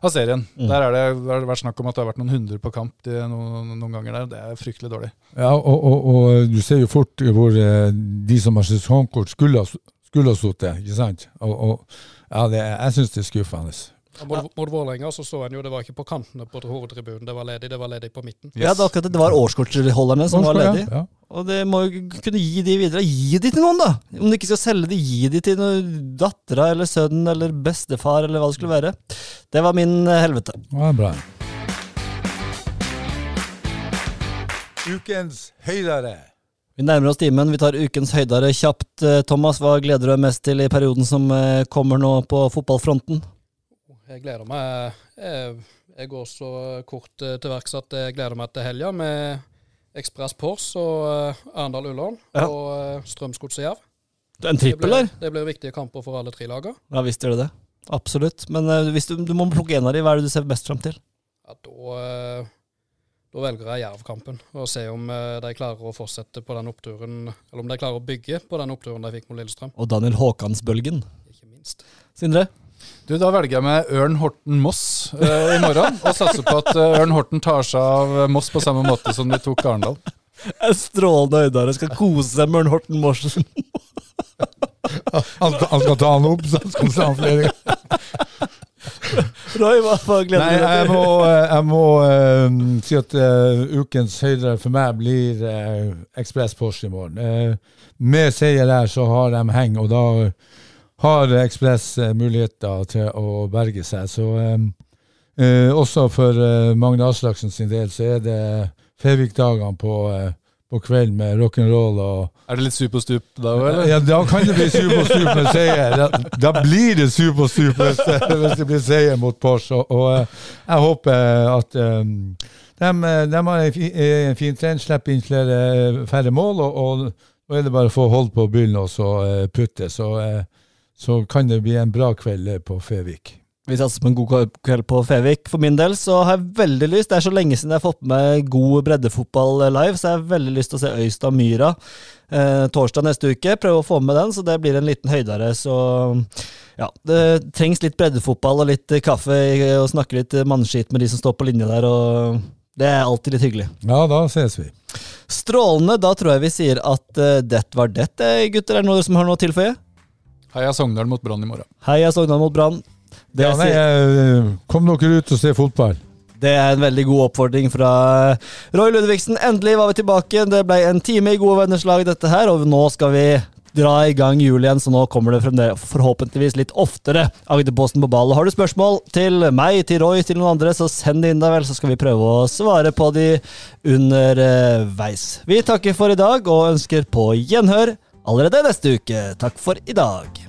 av serien. Mm. Der er det, det har vært snakk om at det har vært noen hundre på kamp de, noen, noen ganger der. Det er fryktelig dårlig. Ja, og, og, og du ser jo fort hvor eh, de som har sesongkort, skulle ha, skulle ha sittet. Ikke sant? Og, og, ja, det, jeg syns det er skuffende. Ja, Mot, mot Vålerenga så så en jo det var ikke på kantene på hovedtribunen det var ledig, det var ledig på midten. Ja, det, var akkurat det. det var årskortholderne som var ledig, ledige. ja. Og det må jo kunne gi de videre. Gi de til noen, da! Om du ikke skal selge de, gi de til dattera eller sønnen eller bestefar eller hva det skulle være. Det var min helvete. helvete. Ja, bra. Ukens høydere. Vi nærmer oss timen. Vi tar ukens høydere kjapt. Eh, Thomas, hva gleder du deg mest til i perioden som eh, kommer nå på fotballfronten? Jeg gleder meg Jeg, går så kort eh, til verks at jeg gleder meg til helga med Ekspress Pors og Arendal Ullern Ja. og Strømsgodset Jerv. En trippel, eller? det blir viktige kamper for alle tre lagene. Ja visst gjør det det. Absolutt. Men hvis du, du må plukke en av de, hva er det du ser mest fram til? Ja, da, da velger jeg Jerv-kampen og ser om eh, de klarer å fortsette på den oppturen, eller om de klarer å bygge på den oppturen de fikk mot Lillestrøm, Og Daniel Håkansbølgen. ikke minst. Sindre? Du, Da velger jeg med Ørn Horten Moss eh, i morgen, og satser på at eh, Ørn Horten tar seg av Moss på samme måte som de tok Arendal. En strålende høydere skal kose seg med Ørn Horten Morsen. Han, skal- han skal ta han opp, så skal han se han flere ganger. Roy, hva, gleder Nei, jeg må, eh, jeg må eh, si at uh, ukens høyder for meg blir uh, Ekspress Porsche i morgen. Eh, med seier der så har de heng, og da har Ekspress eh, muligheter til å berge seg. Så eh, eh, også for eh, Magne Aslaksen sin del så er det Fevik-dagene på, eh, på kvelden med rock'n'roll og Er det litt stup og stup da òg, eller? ja, da kan det bli sur og stup med seier. Da, da blir det sur og stup hvis, hvis det blir seier mot Porsche. Og, og eh, jeg håper at um, de, de har en fin, en fin trend, slipper inn flere, færre mål, og, og er det bare å få hold på byllen og så eh, putte. Så, eh, så kan det bli en bra kveld eh, på Fevik. Vi satser på en god kveld på Fevik. For min del så har jeg veldig lyst, det er så lenge siden jeg har fått med god breddefotball live, så jeg har veldig lyst til å se Øystad Myra eh, torsdag neste uke. Prøve å få med den, så det blir en liten høydere. Så ja, det trengs litt breddefotball og litt kaffe og snakke litt mannskit med de som står på linje der, og det er alltid litt hyggelig. Ja, da ses vi. Strålende, da tror jeg vi sier at uh, det var det, eh, gutter. Er det noe som har noe å tilføye? Heia Sogndal mot Brann i morgen. Heia Sogndal mot Brann. Det Ja, nei, sier- eh, kom dere ut og se fotball. Det er en veldig god oppfordring fra Roy Ludvigsen. Endelig var vi tilbake. Det ble en time i gode venners lag, dette her, og nå skal vi dra i gang jul igjen, så nå kommer det forhåpentligvis litt oftere Agderposten på ball. Har du spørsmål til meg, til Roy, til noen andre, så send det inn da vel, så skal vi prøve å svare på de underveis. Vi takker for i dag og ønsker på gjenhør allerede neste uke. Takk for i dag.